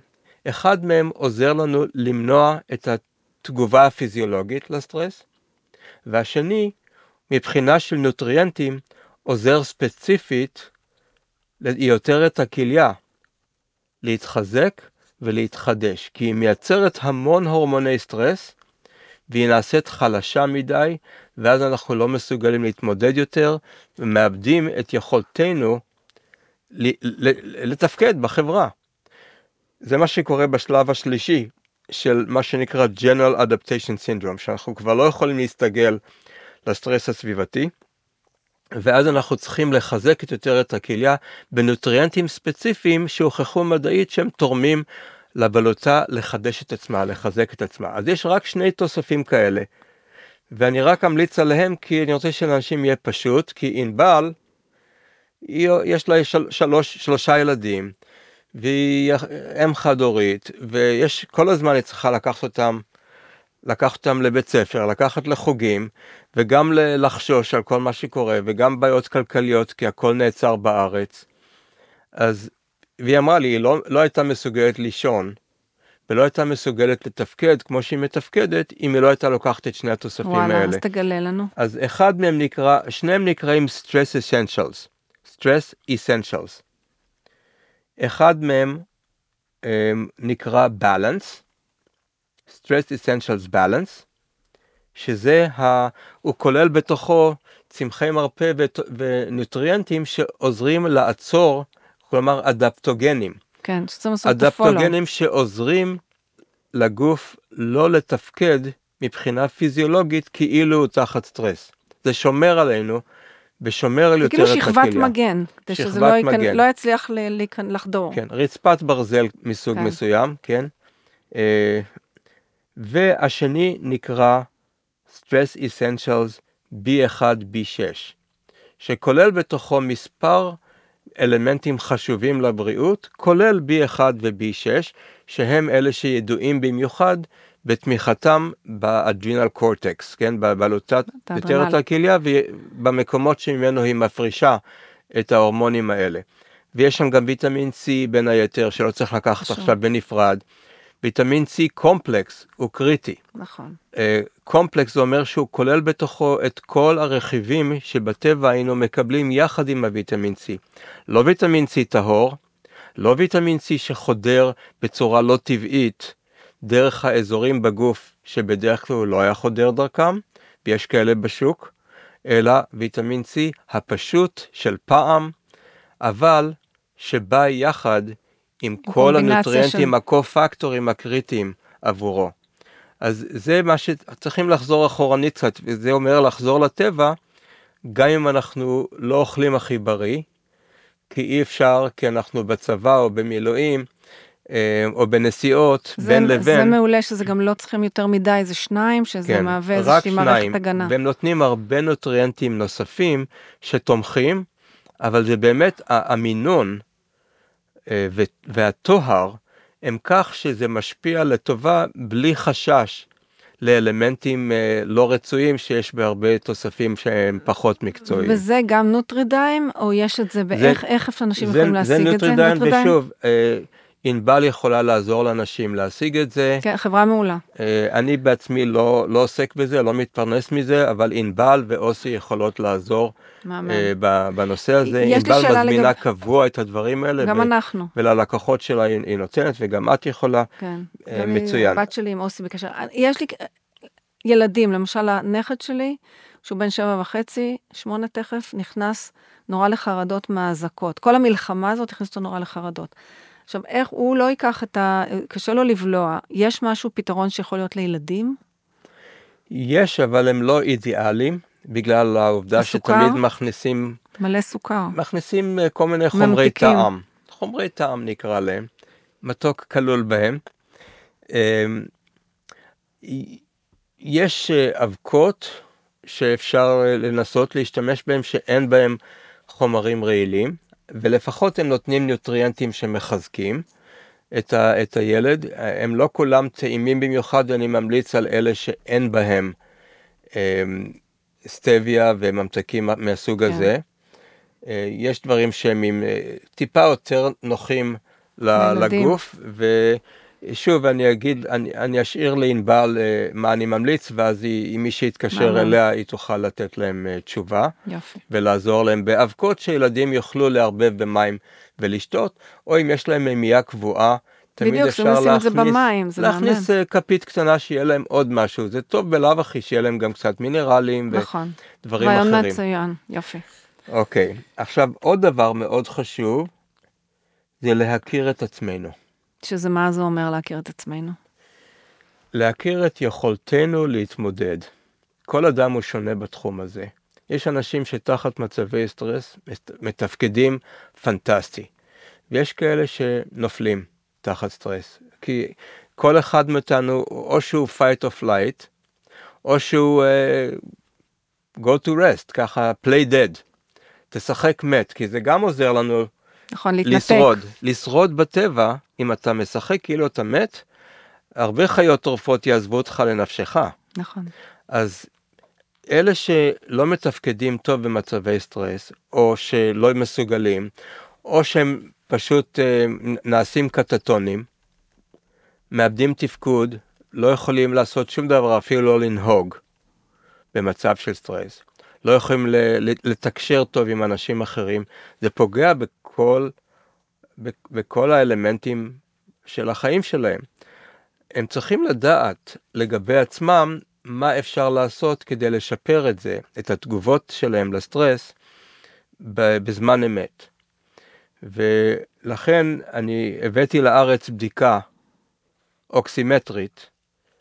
אחד מהם עוזר לנו למנוע את התגובה הפיזיולוגית לסטרס, והשני, מבחינה של נוטריאנטים, עוזר ספציפית יותר את הכליה להתחזק ולהתחדש, כי היא מייצרת המון הורמוני סטרס, והיא נעשית חלשה מדי, ואז אנחנו לא מסוגלים להתמודד יותר, ומאבדים את יכולתנו לתפקד בחברה. זה מה שקורה בשלב השלישי של מה שנקרא General Adaptation Syndrome, שאנחנו כבר לא יכולים להסתגל לסטרס הסביבתי, ואז אנחנו צריכים לחזק יותר את הכליה בנוטריאנטים ספציפיים שהוכחו מדעית שהם תורמים לבלוטה לחדש את עצמה, לחזק את עצמה. אז יש רק שני תוספים כאלה, ואני רק אמליץ עליהם כי אני רוצה שלאנשים יהיה פשוט, כי ענבל, יש לה של, שלוש, שלושה ילדים, והיא אם חד הורית, ויש, כל הזמן היא צריכה לקחת אותם, לקחת אותם לבית ספר, לקחת לחוגים, וגם לחשוש על כל מה שקורה, וגם בעיות כלכליות, כי הכל נעצר בארץ. אז, והיא אמרה לי, היא לא, לא הייתה מסוגלת לישון, ולא הייתה מסוגלת לתפקד כמו שהיא מתפקדת, אם היא לא הייתה לוקחת את שני התוספים וואלה, האלה. וואלה, אז תגלה לנו. אז אחד מהם נקרא, שניהם נקראים Stress Essentials. Stress Essentials. אחד מהם um, נקרא Balance, Stress Essentials Balance, שזה, ה, הוא כולל בתוכו צמחי מרפא ונוטריאנטים שעוזרים לעצור, כלומר אדפטוגנים. כן, שצריכים לעשות את הפולו. אדפטוגנים שעוזרים לגוף לא לתפקד מבחינה פיזיולוגית כאילו הוא תחת סטרס. זה שומר עלינו ושומר על יותר את הכליה. כאילו שכבת מגן, כדי שזה לא, מגן. לא יצליח לחדור. כן, רצפת ברזל מסוג כן. מסוים, כן. אה, והשני נקרא Stress Essentials B1, B6, שכולל בתוכו מספר אלמנטים חשובים לבריאות, כולל B1 ו-B6, שהם אלה שידועים במיוחד בתמיכתם באדרינל קורטקס, כן, בבלוטת יתרת הכליה ובמקומות שממנו היא מפרישה את ההורמונים האלה. ויש שם גם ויטמין C בין היתר, שלא צריך לקחת עכשיו בנפרד. ויטמין C complex הוא קריטי. נכון. complex אה, זה אומר שהוא כולל בתוכו את כל הרכיבים שבטבע היינו מקבלים יחד עם הוויטמין C. לא ויטמין C טהור, לא ויטמין C שחודר בצורה לא טבעית דרך האזורים בגוף שבדרך כלל הוא לא היה חודר דרכם, ויש כאלה בשוק, אלא ויטמין C הפשוט של פעם, אבל שבא יחד עם כל הנוטריאנטים. הקו-פקטורים הקריטיים עבורו. אז זה מה שצריכים לחזור אחורנית קצת, וזה אומר לחזור לטבע, גם אם אנחנו לא אוכלים הכי בריא, כי אי אפשר, כי אנחנו בצבא או במילואים, אה, או בנסיעות זה, בין לבין. זה מעולה שזה גם לא צריכים יותר מדי, זה שניים, שזה כן, מהווה איזושהי מערכת הגנה. והם נותנים הרבה נוטריאנטים נוספים שתומכים, אבל זה באמת המינון והטוהר הם כך שזה משפיע לטובה בלי חשש לאלמנטים אה, לא רצויים שיש בהרבה תוספים שהם פחות מקצועיים. וזה גם נוטרידיים, או יש את זה באיך, איך אנשים יכולים להשיג זה את זה? זה נוטרידיים, ושוב, אה, ענבל יכולה לעזור לאנשים להשיג את זה. כן, חברה מעולה. אה, אני בעצמי לא, לא עוסק בזה, לא מתפרנס מזה, אבל ענבל ואוסי יכולות לעזור מאמן. אה, בנושא הזה. ענבל מזמינה לגב... קבוע את הדברים האלה. גם ו... אנחנו. וללקוחות שלה היא, היא נותנת, וגם את יכולה. כן. אה, מצוין. הבת שלי עם אוסי בקשר. יש לי ילדים, למשל הנכד שלי, שהוא בן שבע וחצי, שמונה תכף, נכנס נורא לחרדות מהאזעקות. כל המלחמה הזאת הכניסה אותו נורא לחרדות. עכשיו, איך הוא לא ייקח את ה... קשה לו לבלוע. יש משהו, פתרון שיכול להיות לילדים? יש, אבל הם לא אידיאליים, בגלל העובדה הסוכר? שתמיד מכניסים... מלא סוכר. מכניסים אה, כל מיני חומרי ממתיקים. טעם. חומרי טעם נקרא להם. מתוק כלול בהם. אמ, יש אה, אבקות שאפשר אה, לנסות להשתמש בהם שאין בהם חומרים רעילים. ולפחות הם נותנים נוטריאנטים שמחזקים את, ה, את הילד. הם לא כולם טעימים במיוחד, אני ממליץ על אלה שאין בהם אמ, סטביה וממתקים מהסוג כן. הזה. אה, יש דברים שהם עם אה, טיפה יותר נוחים לגוף, ו... שוב, אני אגיד, אני, אני אשאיר לענבל uh, מה אני ממליץ, ואז היא, אם מי שיתקשר אליה, היא תוכל לתת להם uh, תשובה. יופי. ולעזור להם באבקות שילדים יוכלו לערבב במים ולשתות, או אם יש להם מימייה קבועה, תמיד בדיוק, אפשר להכניס, זה במים, זה להכניס uh, כפית קטנה שיהיה להם עוד משהו. זה טוב בלאו הכי שיהיה להם גם קצת מינרלים נכון. ודברים אחרים. רעיון מצוין, יופי. אוקיי, עכשיו עוד דבר מאוד חשוב, זה להכיר את עצמנו. שזה מה זה אומר להכיר את עצמנו? להכיר את יכולתנו להתמודד. כל אדם הוא שונה בתחום הזה. יש אנשים שתחת מצבי סטרס מתפקדים פנטסטי, ויש כאלה שנופלים תחת סטרס, כי כל אחד מאיתנו, או שהוא fight or flight, או שהוא uh, go to rest, ככה play dead, תשחק מת, כי זה גם עוזר לנו נכון, להתנתק. לשרוד, לשרוד בטבע, אם אתה משחק כאילו אתה מת, הרבה חיות טורפות יעזבו אותך לנפשך. נכון. אז אלה שלא מתפקדים טוב במצבי סטרס, או שלא מסוגלים, או שהם פשוט אה, נעשים קטטונים, מאבדים תפקוד, לא יכולים לעשות שום דבר, אפילו לא לנהוג במצב של סטרס. לא יכולים לתקשר טוב עם אנשים אחרים, זה פוגע בכל, בכל האלמנטים של החיים שלהם. הם צריכים לדעת לגבי עצמם מה אפשר לעשות כדי לשפר את זה, את התגובות שלהם לסטרס, בזמן אמת. ולכן אני הבאתי לארץ בדיקה אוקסימטרית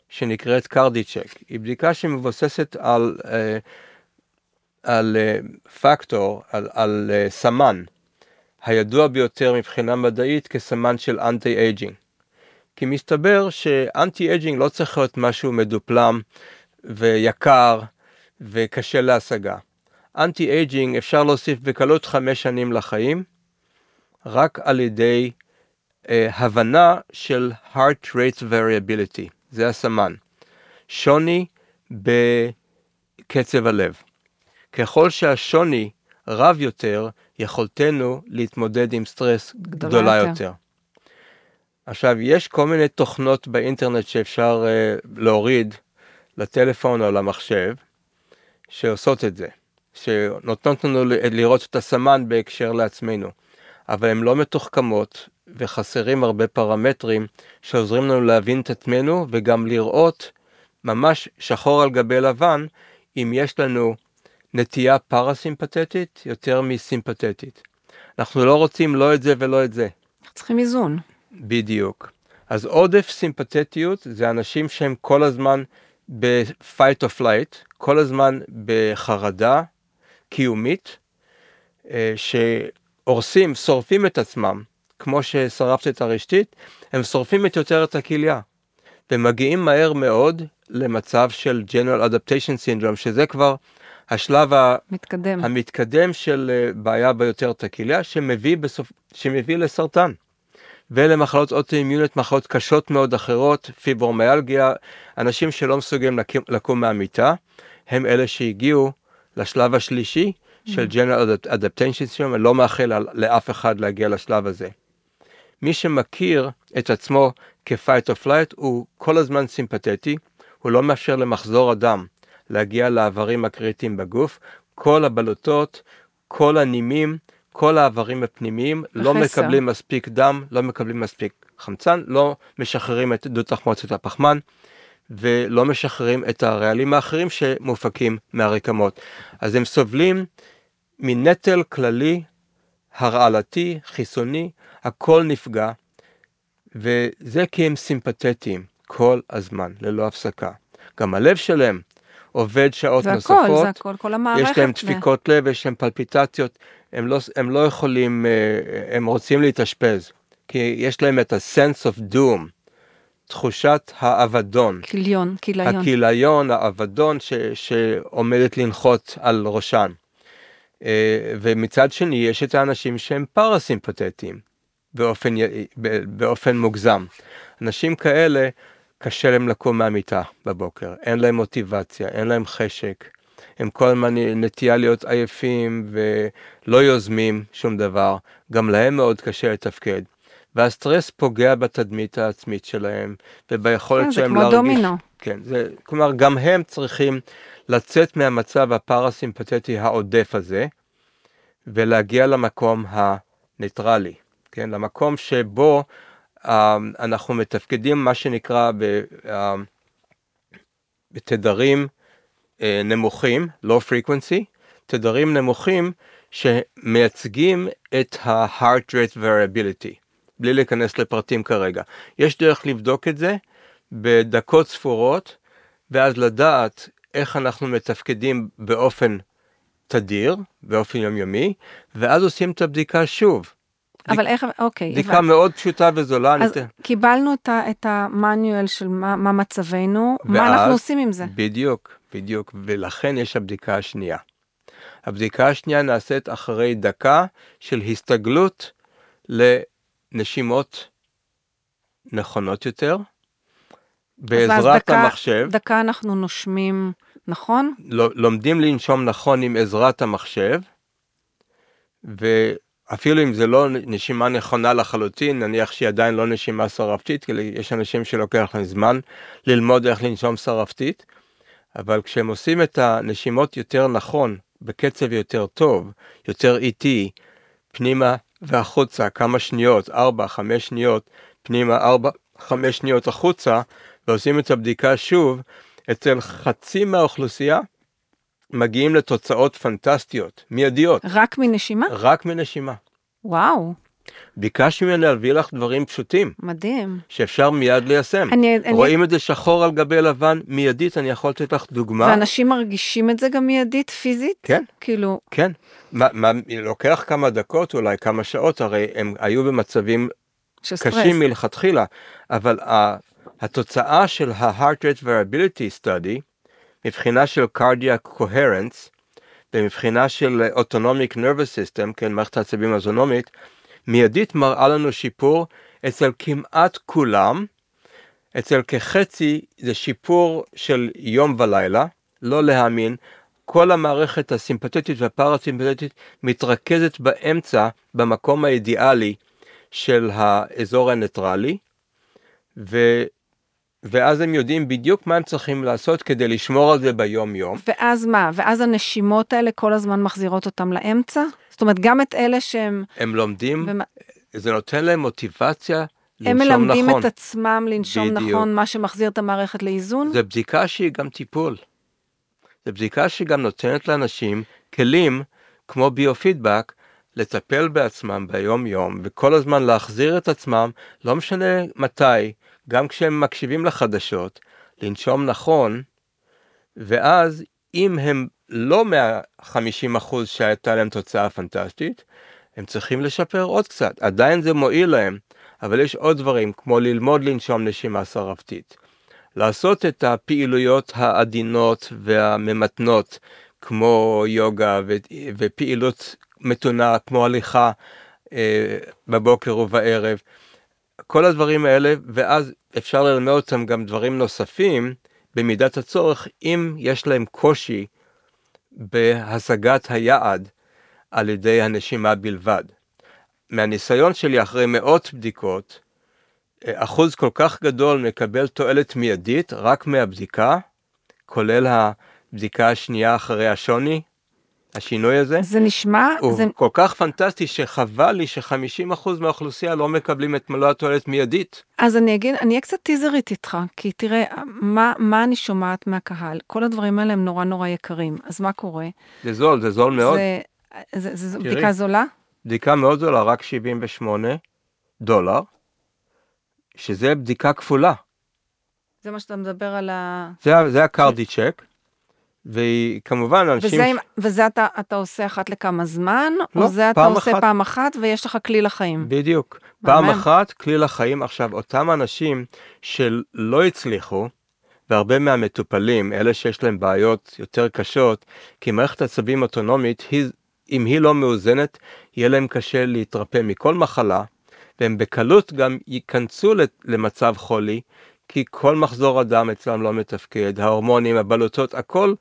שנקראת קרדיצ'ק. היא בדיקה שמבוססת על, אה, על אה, פקטור, על, על אה, סמן, הידוע ביותר מבחינה מדעית כסמן של anti aging. כי מסתבר ש anti aging לא צריך להיות משהו מדופלם ויקר וקשה להשגה. anti aging אפשר להוסיף בקלות חמש שנים לחיים, רק על ידי אה, הבנה של heart rate variability, זה הסמן. שוני בקצב הלב. ככל שהשוני רב יותר, יכולתנו להתמודד עם סטרס גדולה, גדולה יותר. יותר. עכשיו, יש כל מיני תוכנות באינטרנט שאפשר uh, להוריד לטלפון או למחשב, שעושות את זה, שנותנות לנו לראות את הסמן בהקשר לעצמנו, אבל הן לא מתוחכמות, וחסרים הרבה פרמטרים שעוזרים לנו להבין את עצמנו וגם לראות ממש שחור על גבי לבן אם יש לנו נטייה פרסימפטית יותר מסימפטית. אנחנו לא רוצים לא את זה ולא את זה. צריכים איזון. בדיוק. אז עודף סימפטטיות זה אנשים שהם כל הזמן ב-fight or flight, כל הזמן בחרדה קיומית, אה, שהורסים, שורפים את עצמם, כמו ששרפת את הרשתית, הם שורפים את יותר את הכליה, ומגיעים מהר מאוד למצב של General Adaptation Syndrome, שזה כבר השלב מתקדם. המתקדם של אה, בעיה ביותר את הכליה, שמביא, בסופ... שמביא לסרטן. ולמחלות אוטואימיוניות, מחלות קשות מאוד אחרות, פיברומיאלגיה, אנשים שלא מסוגלים לקום, לקום מהמיטה, הם אלה שהגיעו לשלב השלישי של mm. General Adaptation Syndrome, אני לא מאחל לאף אחד להגיע לשלב הזה. מי שמכיר את עצמו כ-fight or flight הוא כל הזמן סימפתטי, הוא לא מאפשר למחזור הדם להגיע לאיברים הקריטיים בגוף, כל הבלוטות, כל הנימים, כל האיברים הפנימיים לא מקבלים מספיק דם, לא מקבלים מספיק חמצן, לא משחררים את דו תחמוצת הפחמן ולא משחררים את הרעלים האחרים שמופקים מהרקמות. אז הם סובלים מנטל כללי, הרעלתי, חיסוני, הכל נפגע, וזה כי הם סימפתטיים כל הזמן, ללא הפסקה. גם הלב שלהם עובד שעות זה נוספות. זה הכל, זה הכל, כל המערכת. יש להם דפיקות לב, יש להם פלפיטציות, הם לא, הם לא יכולים, אה, הם רוצים להתאשפז, כי יש להם את ה-sense of doom, תחושת האבדון. כיליון, כיליון. הכיליון, האבדון ש, שעומדת לנחות על ראשן. אה, ומצד שני יש את האנשים שהם פרסימפטטיים באופן, באופן מוגזם. אנשים כאלה קשה להם לקום מהמיטה בבוקר, אין להם מוטיבציה, אין להם חשק, הם כל הזמן נטייה להיות עייפים ולא יוזמים שום דבר, גם להם מאוד קשה לתפקד. והסטרס פוגע בתדמית העצמית שלהם וביכולת כן, שלהם להרגיש. זה כמו דומינו. כן, זה, כלומר גם הם צריכים לצאת מהמצב הפרסימפטי העודף הזה ולהגיע למקום הניטרלי, כן, למקום שבו אנחנו מתפקדים מה שנקרא uh, בתדרים uh, נמוכים, low frequency, תדרים נמוכים שמייצגים את ה-heart rate variability, בלי להיכנס לפרטים כרגע. יש דרך לבדוק את זה בדקות ספורות, ואז לדעת איך אנחנו מתפקדים באופן תדיר, באופן יומיומי, ואז עושים את הבדיקה שוב. אבל איך, אוקיי. בדיקה. מאוד פשוטה וזולה. אז. קיבלנו את, ה, את המאניואל של מה, מצבנו, מה אנחנו עושים עם זה? בדיוק, בדיוק, ולכן יש הבדיקה השנייה. הבדיקה השנייה נעשית אחרי דקה של הסתגלות לנשימות נכונות יותר, בעזרת דקה, המחשב. דקה אנחנו נושמים נכון? לומדים לנשום נכון עם עזרת המחשב, ואפילו אם זה לא נשימה נכונה לחלוטין, נניח שהיא עדיין לא נשימה שרפתית, כי יש אנשים שלוקח להם זמן ללמוד איך לנשום שרפתית, אבל כשהם עושים את הנשימות יותר נכון, בקצב יותר טוב, יותר איטי, פנימה והחוצה, כמה שניות, 4-5 שניות, פנימה 4-5 שניות החוצה, ועושים את הבדיקה שוב, אצל חצי מהאוכלוסייה מגיעים לתוצאות פנטסטיות, מיידיות. רק מנשימה? רק מנשימה. וואו. ביקשתי ממני להביא לך דברים פשוטים. מדהים. שאפשר מיד ליישם. אני, רואים אני... את זה שחור על גבי לבן מיידית, אני יכול לתת לך דוגמה. ואנשים מרגישים את זה גם מיידית, פיזית? כן. כאילו... כן. מה, מה, לוקח כמה דקות, אולי כמה שעות, הרי הם היו במצבים שסטרס. קשים מלכתחילה, אבל התוצאה של ה-heart rate variability study, מבחינה של cardiac coherence, ומבחינה של autonomic nervous system, כן, מערכת העצבים האזונומית, מיידית מראה לנו שיפור אצל כמעט כולם, אצל כחצי זה שיפור של יום ולילה, לא להאמין, כל המערכת הסימפטטית והפרסימפטטית מתרכזת באמצע, במקום האידיאלי של האזור הניטרלי, ו... ואז הם יודעים בדיוק מה הם צריכים לעשות כדי לשמור על זה ביום יום. ואז מה? ואז הנשימות האלה כל הזמן מחזירות אותם לאמצע? זאת אומרת, גם את אלה שהם... הם לומדים, ומה... זה נותן להם מוטיבציה הם לנשום מלמדים נכון. את עצמם לנשום בדיוק. נכון, מה שמחזיר את המערכת לאיזון? זה בדיקה שהיא גם טיפול. זו בדיקה שגם נותנת לאנשים כלים כמו ביו-פידבק לטפל בעצמם ביום יום וכל הזמן להחזיר את עצמם, לא משנה מתי, גם כשהם מקשיבים לחדשות, לנשום נכון, ואז אם הם לא מה-50% שהייתה להם תוצאה פנטסטית, הם צריכים לשפר עוד קצת. עדיין זה מועיל להם, אבל יש עוד דברים, כמו ללמוד לנשום נשימה שרפתית. לעשות את הפעילויות העדינות והממתנות, כמו יוגה ו- ופעילות מתונה, כמו הליכה אה, בבוקר ובערב. כל הדברים האלה, ואז אפשר ללמד אותם גם דברים נוספים, במידת הצורך, אם יש להם קושי בהשגת היעד על ידי הנשימה בלבד. מהניסיון שלי אחרי מאות בדיקות, אה, אחוז כל כך גדול מקבל תועלת מיידית רק מהבדיקה, כולל הבדיקה השנייה אחרי השוני, השינוי הזה. זה נשמע, הוא זה, כל כך פנטסטי שחבל לי ש-50% מהאוכלוסייה לא מקבלים את מלוא התועלת מיידית. אז אני אגיד, אני אהיה קצת טיזרית איתך, כי תראה, מה, מה אני שומעת מהקהל? כל הדברים האלה הם נורא נורא יקרים, אז מה קורה? זה זול, זה זול מאוד. זה, זה, זה, זה תראי. בדיקה זולה? בדיקה מאוד זולה, רק 78 דולר, שזה בדיקה כפולה. זה מה שאתה מדבר על ה... זה, זה הקרדי צ'ק, והיא כמובן אנשים... וזה, עם- וזה אתה, אתה עושה אחת לכמה זמן, לא, או זה אתה פעם עושה אחת. פעם אחת ויש לך כלי לחיים? בדיוק. פעם אחת כלי לחיים. עכשיו, אותם אנשים שלא הצליחו, והרבה מהמטופלים, אלה שיש להם בעיות יותר קשות, כי מערכת עצבים אוטונומית, היא, אם היא לא מאוזנת, יהיה להם קשה להתרפא מכל מחלה, והם בקלות גם ייכנסו למצב חולי, כי כל מחזור הדם אצלם לא מתפקד, ההורמונים, הבלוטות, הכל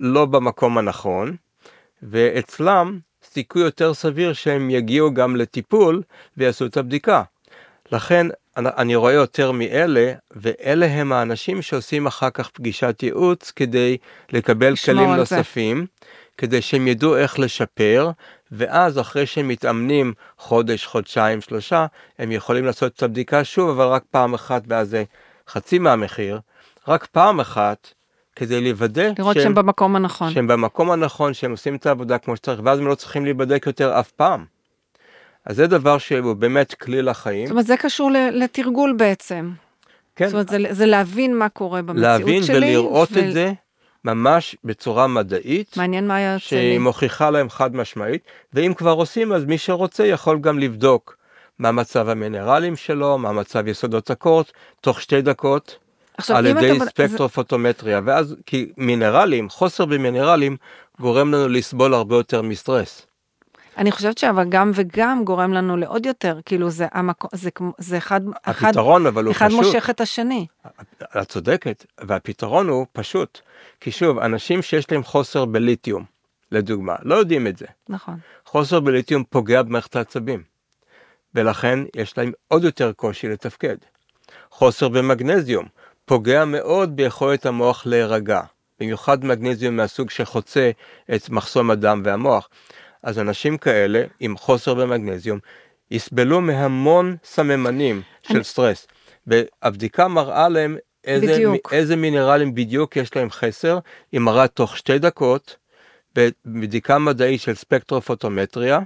לא במקום הנכון, ואצלם סיכוי יותר סביר שהם יגיעו גם לטיפול ויעשו את הבדיקה. לכן אני- רואה יותר מאלה, ואלה הם האנשים שעושים אחר כך פגישת ייעוץ כדי לקבל כלים על זה. נוספים, כדי שהם ידעו איך לשפר, ואז אחרי שהם מתאמנים חודש, חודשיים, שלושה, הם יכולים לעשות את הבדיקה שוב, אבל רק פעם אחת, ואז זה חצי מהמחיר, רק פעם אחת, כדי לוודא לראות שהם במקום הנכון. שהם במקום הנכון, שהם עושים את העבודה כמו שצריך, ואז הם לא צריכים להיבדק יותר אף פעם. אז זה דבר שהוא באמת כלי לחיים. זאת אומרת, זה קשור לתרגול בעצם. כן, זאת אומרת, זה, זה להבין מה קורה במציאות להבין שלי. ולראות ו- את זה ממש בצורה מדעית, מעניין מה היה יוצא לי. שהיא מוכיחה להם חד משמעית, ואם כבר עושים, אז מי שרוצה יכול גם לבדוק מה מצב המינרלים שלו, מה מצב יסודות הקורט, תוך שתי דקות, עכשיו, על ידי אתה- ספקטרופוטומטריה, ואז כי מינרלים, חוסר במינרלים, גורם לנו לסבול הרבה יותר מסטרס. אני חושבת שאבל גם וגם גורם לנו לעוד יותר, כאילו זה המקום, זה, זה אחד, אחד, הפתרון אבל הוא אחד פשוט. מושך את השני. את צודקת, והפתרון הוא פשוט. כי שוב, אנשים שיש להם חוסר בליתיום, לדוגמה, לא יודעים את זה. נכון. חוסר בליתיום פוגע במערכת העצבים, ולכן יש להם עוד יותר קושי לתפקד. חוסר במגנזיום פוגע מאוד ביכולת המוח להירגע, במיוחד מגנזיום מהסוג שחוצה את מחסום הדם והמוח. אז אנשים כאלה עם חוסר במגנזיום יסבלו מהמון סממנים של אני- סטרס, והבדיקה מראה להם איזה, בדיוק. איזה מינרלים בדיוק יש להם חסר, היא מראה תוך שתי דקות, בבדיקה מדעית של ספקטרופוטומטריה,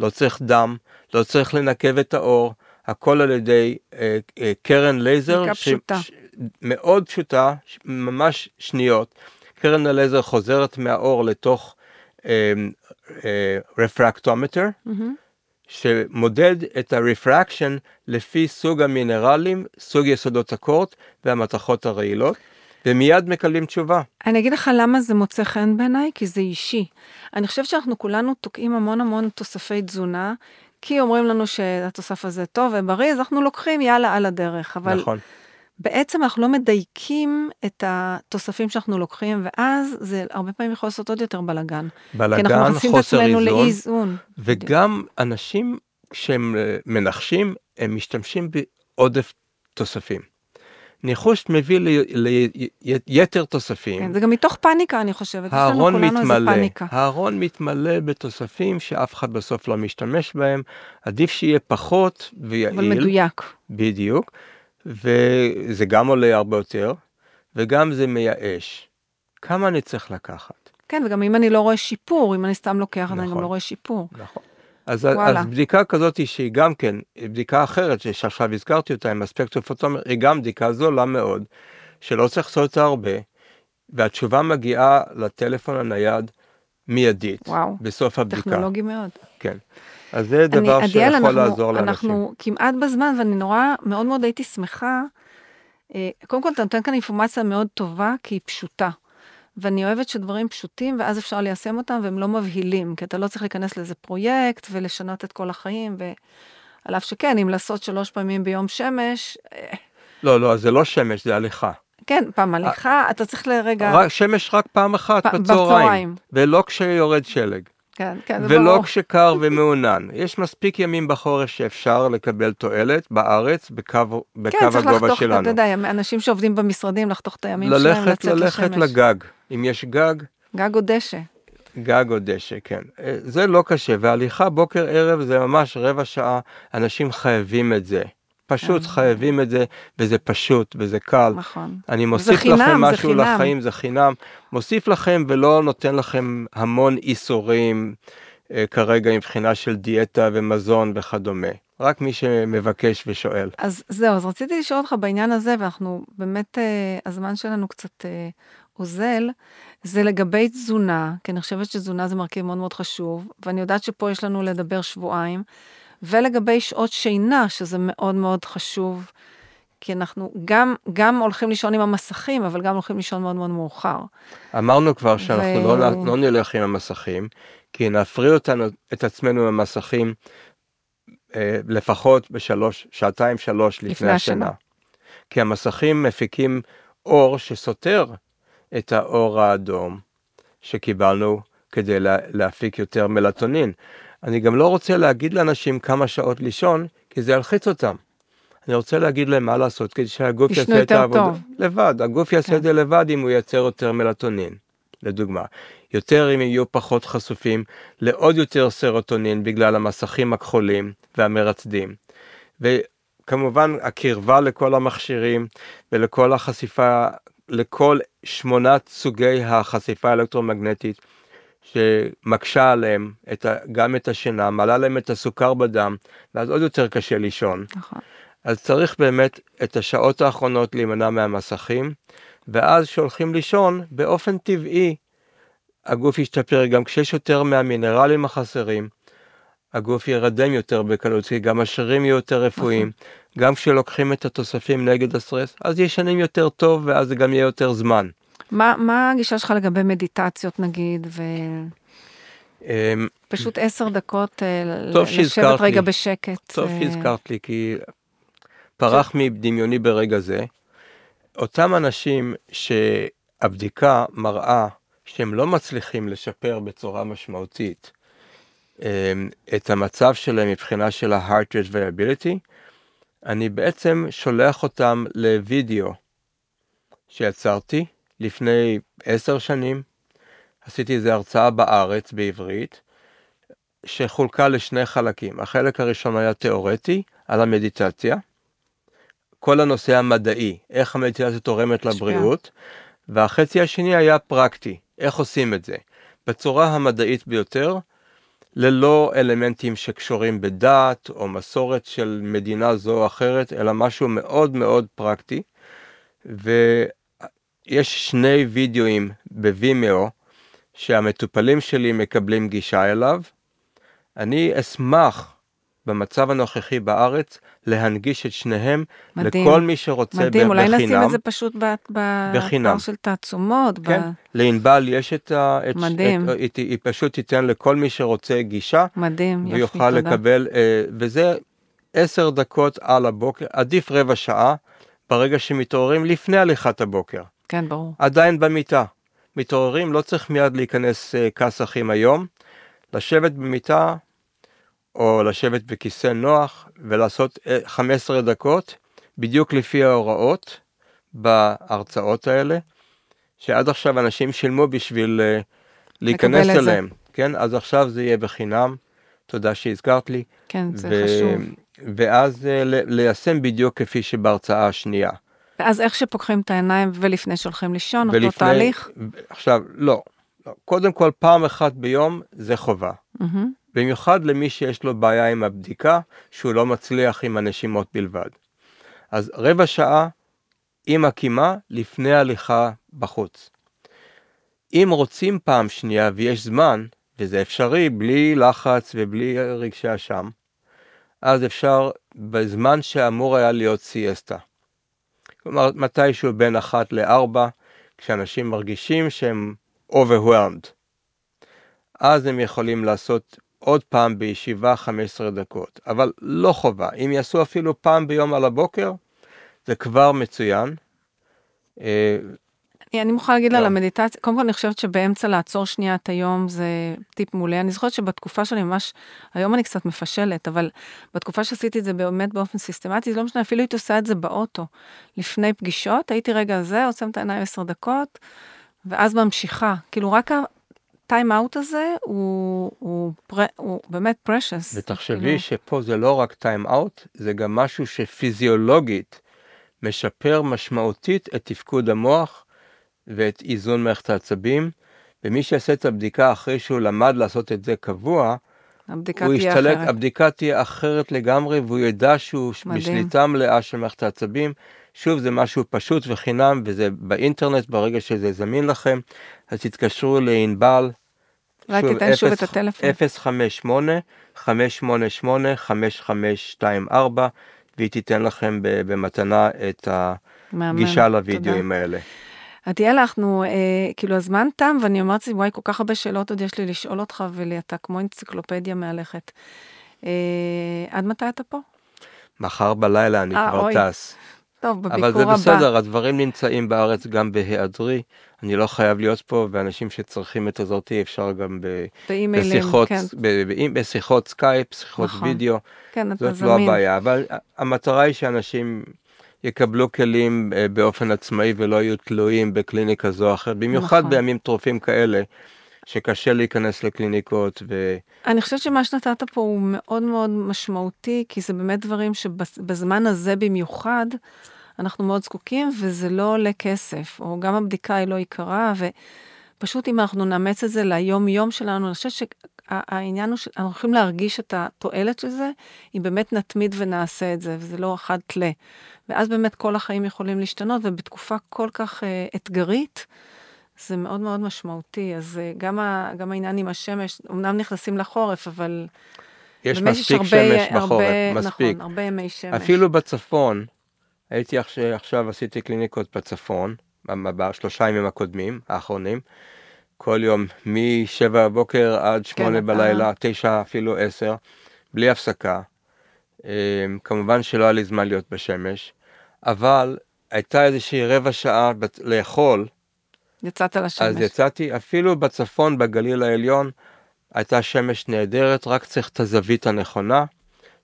לא צריך דם, לא צריך לנקב את האור, הכל על ידי אה, אה, קרן לייזר, בדיקה פשוטה. ש, מאוד פשוטה, ש, ממש שניות. קרן הלייזר חוזרת מהאור לתוך אה, אה, רפרקטומטר, מהמם. שמודד את ה refraction לפי סוג המינרלים, סוג יסודות הקורט והמתכות הרעילות, ומיד מקבלים תשובה. אני אגיד לך למה זה מוצא חן בעיניי, כי זה אישי. אני חושבת שאנחנו כולנו תוקעים המון המון תוספי תזונה, כי אומרים לנו שהתוסף הזה טוב ובריא, אז אנחנו לוקחים יאללה על הדרך. אבל נכון. בעצם אנחנו לא מדייקים את התוספים שאנחנו לוקחים, ואז זה הרבה פעמים יכול לעשות עוד יותר בלאגן. כי אנחנו בלאגן, מכניסים את חוסר עצמנו איזון, לאי-איזון. וגם אנשים כשהם מנחשים, הם משתמשים בעודף תוספים. ניחוש מביא ליתר תוספים. כן, זה גם מתוך פניקה, אני חושבת. הארון מתמלא, הארון מתמלא בתוספים שאף אחד בסוף לא משתמש בהם. עדיף שיהיה פחות ויעיל. אבל מדויק. בדיוק. וזה גם עולה הרבה יותר, וגם זה מייאש. כמה אני צריך לקחת? כן, וגם אם אני לא רואה שיפור, אם אני סתם לוקח, נכון, אני גם לא נכון. רואה שיפור. נכון. אז, אז בדיקה כזאת שהיא גם כן, בדיקה אחרת שעכשיו הזכרתי אותה עם הספקטרופוטומר, היא גם בדיקה זולה מאוד, שלא צריך לעשות אותה הרבה, והתשובה מגיעה לטלפון הנייד מיידית, וואו, בסוף הבדיקה. טכנולוגי מאוד. כן. אז זה דבר אני, שיכול אנחנו, לעזור לאנשים. אנחנו כמעט בזמן, ואני נורא, מאוד מאוד הייתי שמחה. אה, קודם כל, אתה נותן כאן אינפורמציה מאוד טובה, כי היא פשוטה. ואני אוהבת שדברים פשוטים, ואז אפשר ליישם אותם, והם לא מבהילים, כי אתה לא צריך להיכנס לאיזה פרויקט ולשנות את כל החיים, ועל אף שכן, אם לעשות שלוש פעמים ביום שמש... אה, לא, לא, זה לא שמש, זה הליכה. כן, פעם הליכה, אתה צריך לרגע... רק, שמש רק פעם אחת פ... בצהריים, ולא כשיורד שלג. כן, כן, זה ולא ברור. כשקר ומעונן. יש מספיק ימים בחורף שאפשר לקבל תועלת בארץ בקו, בקו כן, הגובה לחתוך, שלנו. כן, אתה יודע, אנשים שעובדים במשרדים, לחתוך את הימים ללכת, שלהם, לצאת ללכת לשמש. ללכת לגג. אם יש גג... גג או דשא. גג או דשא, כן. אה, זה לא קשה, והליכה בוקר ערב זה ממש רבע שעה, אנשים חייבים את זה. פשוט אה. חייבים את זה, וזה פשוט, וזה קל. נכון. אני מוסיף חינם, לכם משהו לחיים, זה חינם. מוסיף לכם ולא נותן לכם המון איסורים אה, כרגע מבחינה של דיאטה ומזון וכדומה. רק מי שמבקש ושואל. אז זהו, אז רציתי לשאול אותך בעניין הזה, ואנחנו באמת, אה, הזמן שלנו קצת אה, אוזל, זה לגבי תזונה, כי אני חושבת שתזונה זה מרכיב מאוד מאוד חשוב, ואני יודעת שפה יש לנו לדבר שבועיים. ולגבי שעות שינה, שזה מאוד מאוד חשוב, כי אנחנו גם, גם הולכים לישון עם המסכים, אבל גם הולכים לישון מאוד מאוד מאוחר. אמרנו כבר שאנחנו ו... לא, לא נלך עם המסכים, כי נפריע אותנו, את עצמנו עם המסכים אה, לפחות בשלוש, שעתיים שלוש לפני, לפני השינה. כי המסכים מפיקים אור שסותר את האור האדום שקיבלנו כדי לה, להפיק יותר מלטונין. אני גם לא רוצה להגיד לאנשים כמה שעות לישון, כי זה ילחיץ אותם. אני רוצה להגיד להם מה לעשות, כדי שהגוף יעשה את העבודה טוב. לבד. הגוף יעשה כן. את זה לבד אם הוא ייצר יותר מלטונין, לדוגמה. יותר אם יהיו פחות חשופים לעוד יותר סרוטונין בגלל המסכים הכחולים והמרצדים. וכמובן הקרבה לכל המכשירים ולכל החשיפה, לכל שמונת סוגי החשיפה האלקטרומגנטית. שמקשה עליהם את ה, גם את השינה, מעלה להם את הסוכר בדם, ואז עוד יותר קשה לישון. נכון. אז צריך באמת את השעות האחרונות להימנע מהמסכים, ואז כשהולכים לישון, באופן טבעי, הגוף ישתפר גם כשיש יותר מהמינרלים החסרים, הגוף ירדם יותר בקלות, כי גם השרירים יהיו יותר רפואיים, נכון. גם כשלוקחים את התוספים נגד הסטרס, אז ישנים יותר טוב ואז זה גם יהיה יותר זמן. מה, מה הגישה שלך לגבי מדיטציות נגיד, ו... אמ, פשוט עשר דקות אה, לשבת רגע לי. בשקט. טוב אה. שהזכרת לי, כי פרח מדמיוני ברגע זה. אותם אנשים שהבדיקה מראה שהם לא מצליחים לשפר בצורה משמעותית אמ, את המצב שלהם מבחינה של ה-heart rate variability, אני בעצם שולח אותם לוידאו שיצרתי, לפני עשר שנים, עשיתי איזו הרצאה בארץ בעברית, שחולקה לשני חלקים. החלק הראשון היה תיאורטי, על המדיטציה, כל הנושא המדעי, איך המדיטציה תורמת לבריאות, והחצי השני היה פרקטי, איך עושים את זה, בצורה המדעית ביותר, ללא אלמנטים שקשורים בדת או מסורת של מדינה זו או אחרת, אלא משהו מאוד מאוד פרקטי. יש שני וידאוים בווימאו שהמטופלים שלי מקבלים גישה אליו. אני אשמח במצב הנוכחי בארץ להנגיש את שניהם מדהים, לכל מי שרוצה מדהים, בחינם. מדהים, אולי נשים את זה פשוט באתר של תעצומות. כן, ב... לענבל יש את ה... מדהים. את, את, היא פשוט תיתן לכל מי שרוצה גישה. מדהים, יופי, תודה. ויוכל לקבל, אה, וזה עשר דקות על הבוקר, עדיף רבע שעה, ברגע שמתעוררים לפני הליכת הבוקר. כן, ברור. עדיין במיטה. מתעוררים, לא צריך מיד להיכנס uh, כסחים היום, לשבת במיטה או לשבת בכיסא נוח ולעשות uh, אה, 15 דקות, בדיוק לפי ההוראות, בהרצאות האלה, שעד עכשיו אנשים שילמו בשביל אה, להיכנס אליהם, כן? אז עכשיו זה יהיה בחינם, תודה שהזכרת לי. כן, זה ו- חשוב. ואז אה, ליישם בדיוק כפי שבהרצאה השנייה. ואז איך שפוקחים את העיניים ולפני שהולכים לישון, ולפני, אותו תהליך? עכשיו, לא. קודם כל, פעם אחת ביום זה חובה. Mm-hmm. במיוחד למי שיש לו בעיה עם הבדיקה, שהוא לא מצליח עם הנשימות בלבד. אז רבע שעה עם הקימה לפני הליכה בחוץ. אם רוצים פעם שנייה ויש זמן, וזה אפשרי בלי לחץ ובלי רגשי אשם, אז אפשר בזמן שאמור היה להיות סיאסטה. כלומר, מתישהו בין אחת לארבע, כשאנשים מרגישים שהם overwhelmed. אז הם יכולים לעשות עוד פעם בישיבה 15 דקות, אבל לא חובה. אם יעשו אפילו פעם ביום על הבוקר, זה כבר מצוין. אה, אני מוכרחה להגיד לה על המדיטציה, קודם כל אני חושבת שבאמצע לעצור שנייה את היום זה טיפ מעולה. אני זוכרת שבתקופה שלי ממש, היום אני קצת מפשלת, אבל בתקופה שעשיתי את זה באמת באופן סיסטמטי, זה לא משנה, אפילו הייתי עושה את זה באוטו. לפני פגישות, הייתי רגע זה, עוצם את העיניים עשר דקות, ואז ממשיכה. כאילו רק הטיים אאוט הזה הוא, הוא, הוא, הוא באמת פרשס. ותחשבי כאילו... שפה זה לא רק טיים אאוט, זה גם משהו שפיזיולוגית משפר משמעותית את תפקוד המוח ואת איזון מערכת העצבים, ומי שיעשה את הבדיקה אחרי שהוא למד לעשות את זה קבוע, הבדיקה תהיה ישתלק, אחרת. הבדיקה תהיה אחרת לגמרי, והוא ידע שהוא מדהים. בשליטה מלאה של מערכת העצבים. שוב, זה משהו פשוט וחינם, וזה באינטרנט, ברגע שזה זמין לכם, אז תתקשרו לענבל. רק תיתן שוב את הטלפון. 058-588-5524, והיא תיתן לכם במתנה את הגישה לוידאוים האלה. עדיאל, אנחנו, אה, כאילו הזמן תם, ואני אמרתי, וואי, כל כך הרבה שאלות עוד יש לי לשאול אותך, ואתה כמו אנציקלופדיה מהלכת. אה, עד מתי אתה פה? מחר בלילה אני אה, אה, כבר אוי. טס. טוב, בביקור הבא. אבל זה בסדר, הבא. הדברים נמצאים בארץ גם בהיעדרי. אני לא חייב להיות פה, ואנשים שצריכים את הזאתי אפשר גם ב... בשיחות, כן. ב... ב... בשיחות סקייפ, שיחות נכון. וידאו. כן, אתה זמין. זאת לא הבעיה, אבל המטרה היא שאנשים יקבלו כלים אה, באופן עצמאי ולא יהיו תלויים בקליניקה זו או אחרת, במיוחד נכון. בימים טרופים כאלה. שקשה להיכנס לקליניקות ו... אני חושבת שמה שנתת פה הוא מאוד מאוד משמעותי, כי זה באמת דברים שבזמן הזה במיוחד, אנחנו מאוד זקוקים, וזה לא עולה כסף, או גם הבדיקה היא לא יקרה, ופשוט אם אנחנו נאמץ את זה ליום-יום שלנו, אני חושבת שהעניין הוא שאנחנו הולכים להרגיש את התועלת של זה, אם באמת נתמיד ונעשה את זה, וזה לא אחד תלה. ואז באמת כל החיים יכולים להשתנות, ובתקופה כל כך uh, אתגרית, זה מאוד מאוד משמעותי. אז uh, גם, ה, גם העניין עם השמש, אמנם נכנסים לחורף, אבל... יש מספיק הרבה, שמש בחורף, הרבה, מספיק. נכון, הרבה ימי שמש. אפילו בצפון, הייתי עכשיו, עכשיו עשיתי קליניקות בצפון, בשלושה ימים הקודמים, האחרונים, כל יום מ-7 בבוקר עד 8 כן, בלילה, 9 אפילו 10, בלי הפסקה. אמ, כמובן שלא היה לי זמן להיות בשמש, אבל הייתה איזושהי רבע שעה לאכול. יצאת לשמש. אז יצאתי, אפילו בצפון, בגליל העליון, הייתה שמש נהדרת, רק צריך את הזווית הנכונה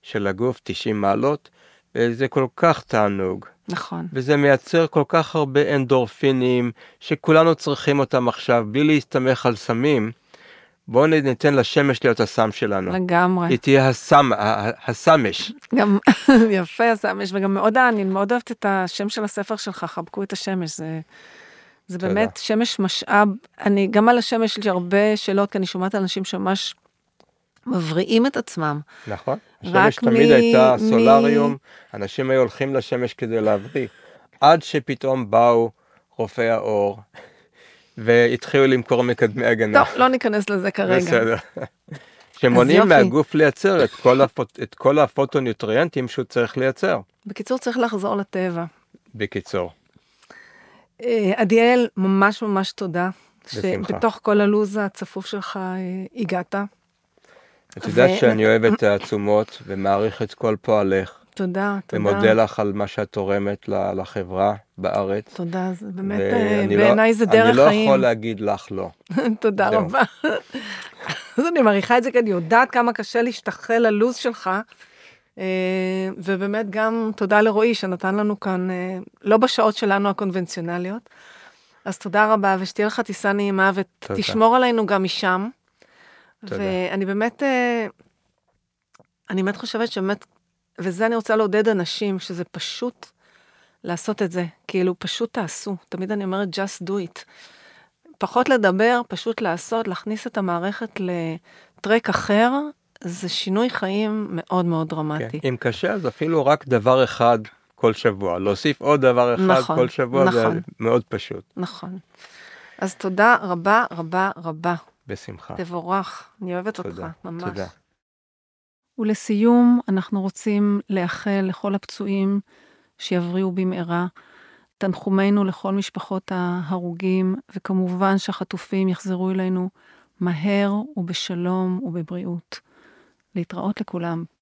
של הגוף, 90 מעלות, וזה כל כך תענוג. נכון. וזה מייצר כל כך הרבה אנדורפינים, שכולנו צריכים אותם עכשיו, בלי להסתמך על סמים. בואו ניתן לשמש להיות הסם שלנו. לגמרי. היא תהיה הסם, הסמש. גם, יפה הסמש, וגם מאוד, אני מאוד אוהבת את השם של הספר שלך, חבקו את השמש, זה, זה באמת שמש משאב, אני, גם על השמש יש לי הרבה שאלות, כי אני שומעת אנשים שממש מבריאים את עצמם. נכון, השמש תמיד מ... הייתה סולריום, מ... אנשים היו הולכים לשמש כדי להבריא, עד שפתאום באו רופאי האור. והתחילו למכור מקדמי הגנה. טוב, לא ניכנס לזה כרגע. בסדר. שמונעים מהגוף לייצר את כל, הפוט, את כל הפוטוניוטריאנטים שהוא צריך לייצר. בקיצור, צריך לחזור לטבע. בקיצור. אה, עדיאל, ממש ממש תודה. בשמחה. שבתוך כל הלו"ז הצפוף שלך אה, הגעת. את יודעת ו... שאני אוהב את העצומות ומעריך את כל פועלך. תודה, תודה. ומודה לך על מה שאת תורמת לחברה בארץ. תודה, זה באמת, אה, לא- בעיניי לא, זה דרך חיים. אני לא יכול להגיד לך לא. תודה רבה. אז אני מעריכה את זה, כי אני יודעת כמה קשה להשתחל ללו"ז שלך. ובאמת גם תודה לרועי שנתן לנו כאן, לא בשעות שלנו הקונבנציונליות. אז תודה רבה, ושתהיה לך טיסה נעימה, ותשמור עלינו גם משם. ואני באמת, אני באמת חושבת שבאמת, וזה אני רוצה לעודד אנשים, שזה פשוט לעשות את זה. כאילו, פשוט תעשו. תמיד אני אומרת, just do it. פחות לדבר, פשוט לעשות, להכניס את המערכת לטרק אחר, זה שינוי חיים מאוד מאוד דרמטי. כן, אם קשה, אז אפילו רק דבר אחד כל שבוע. להוסיף עוד דבר אחד נכון, כל שבוע, נכון. זה מאוד פשוט. נכון. אז תודה רבה רבה רבה. בשמחה. תבורך, אני אוהבת תודה, אותך, ממש. תודה. ולסיום, אנחנו רוצים לאחל לכל הפצועים שיבריאו במהרה. תנחומינו לכל משפחות ההרוגים, וכמובן שהחטופים יחזרו אלינו מהר ובשלום ובבריאות. להתראות לכולם.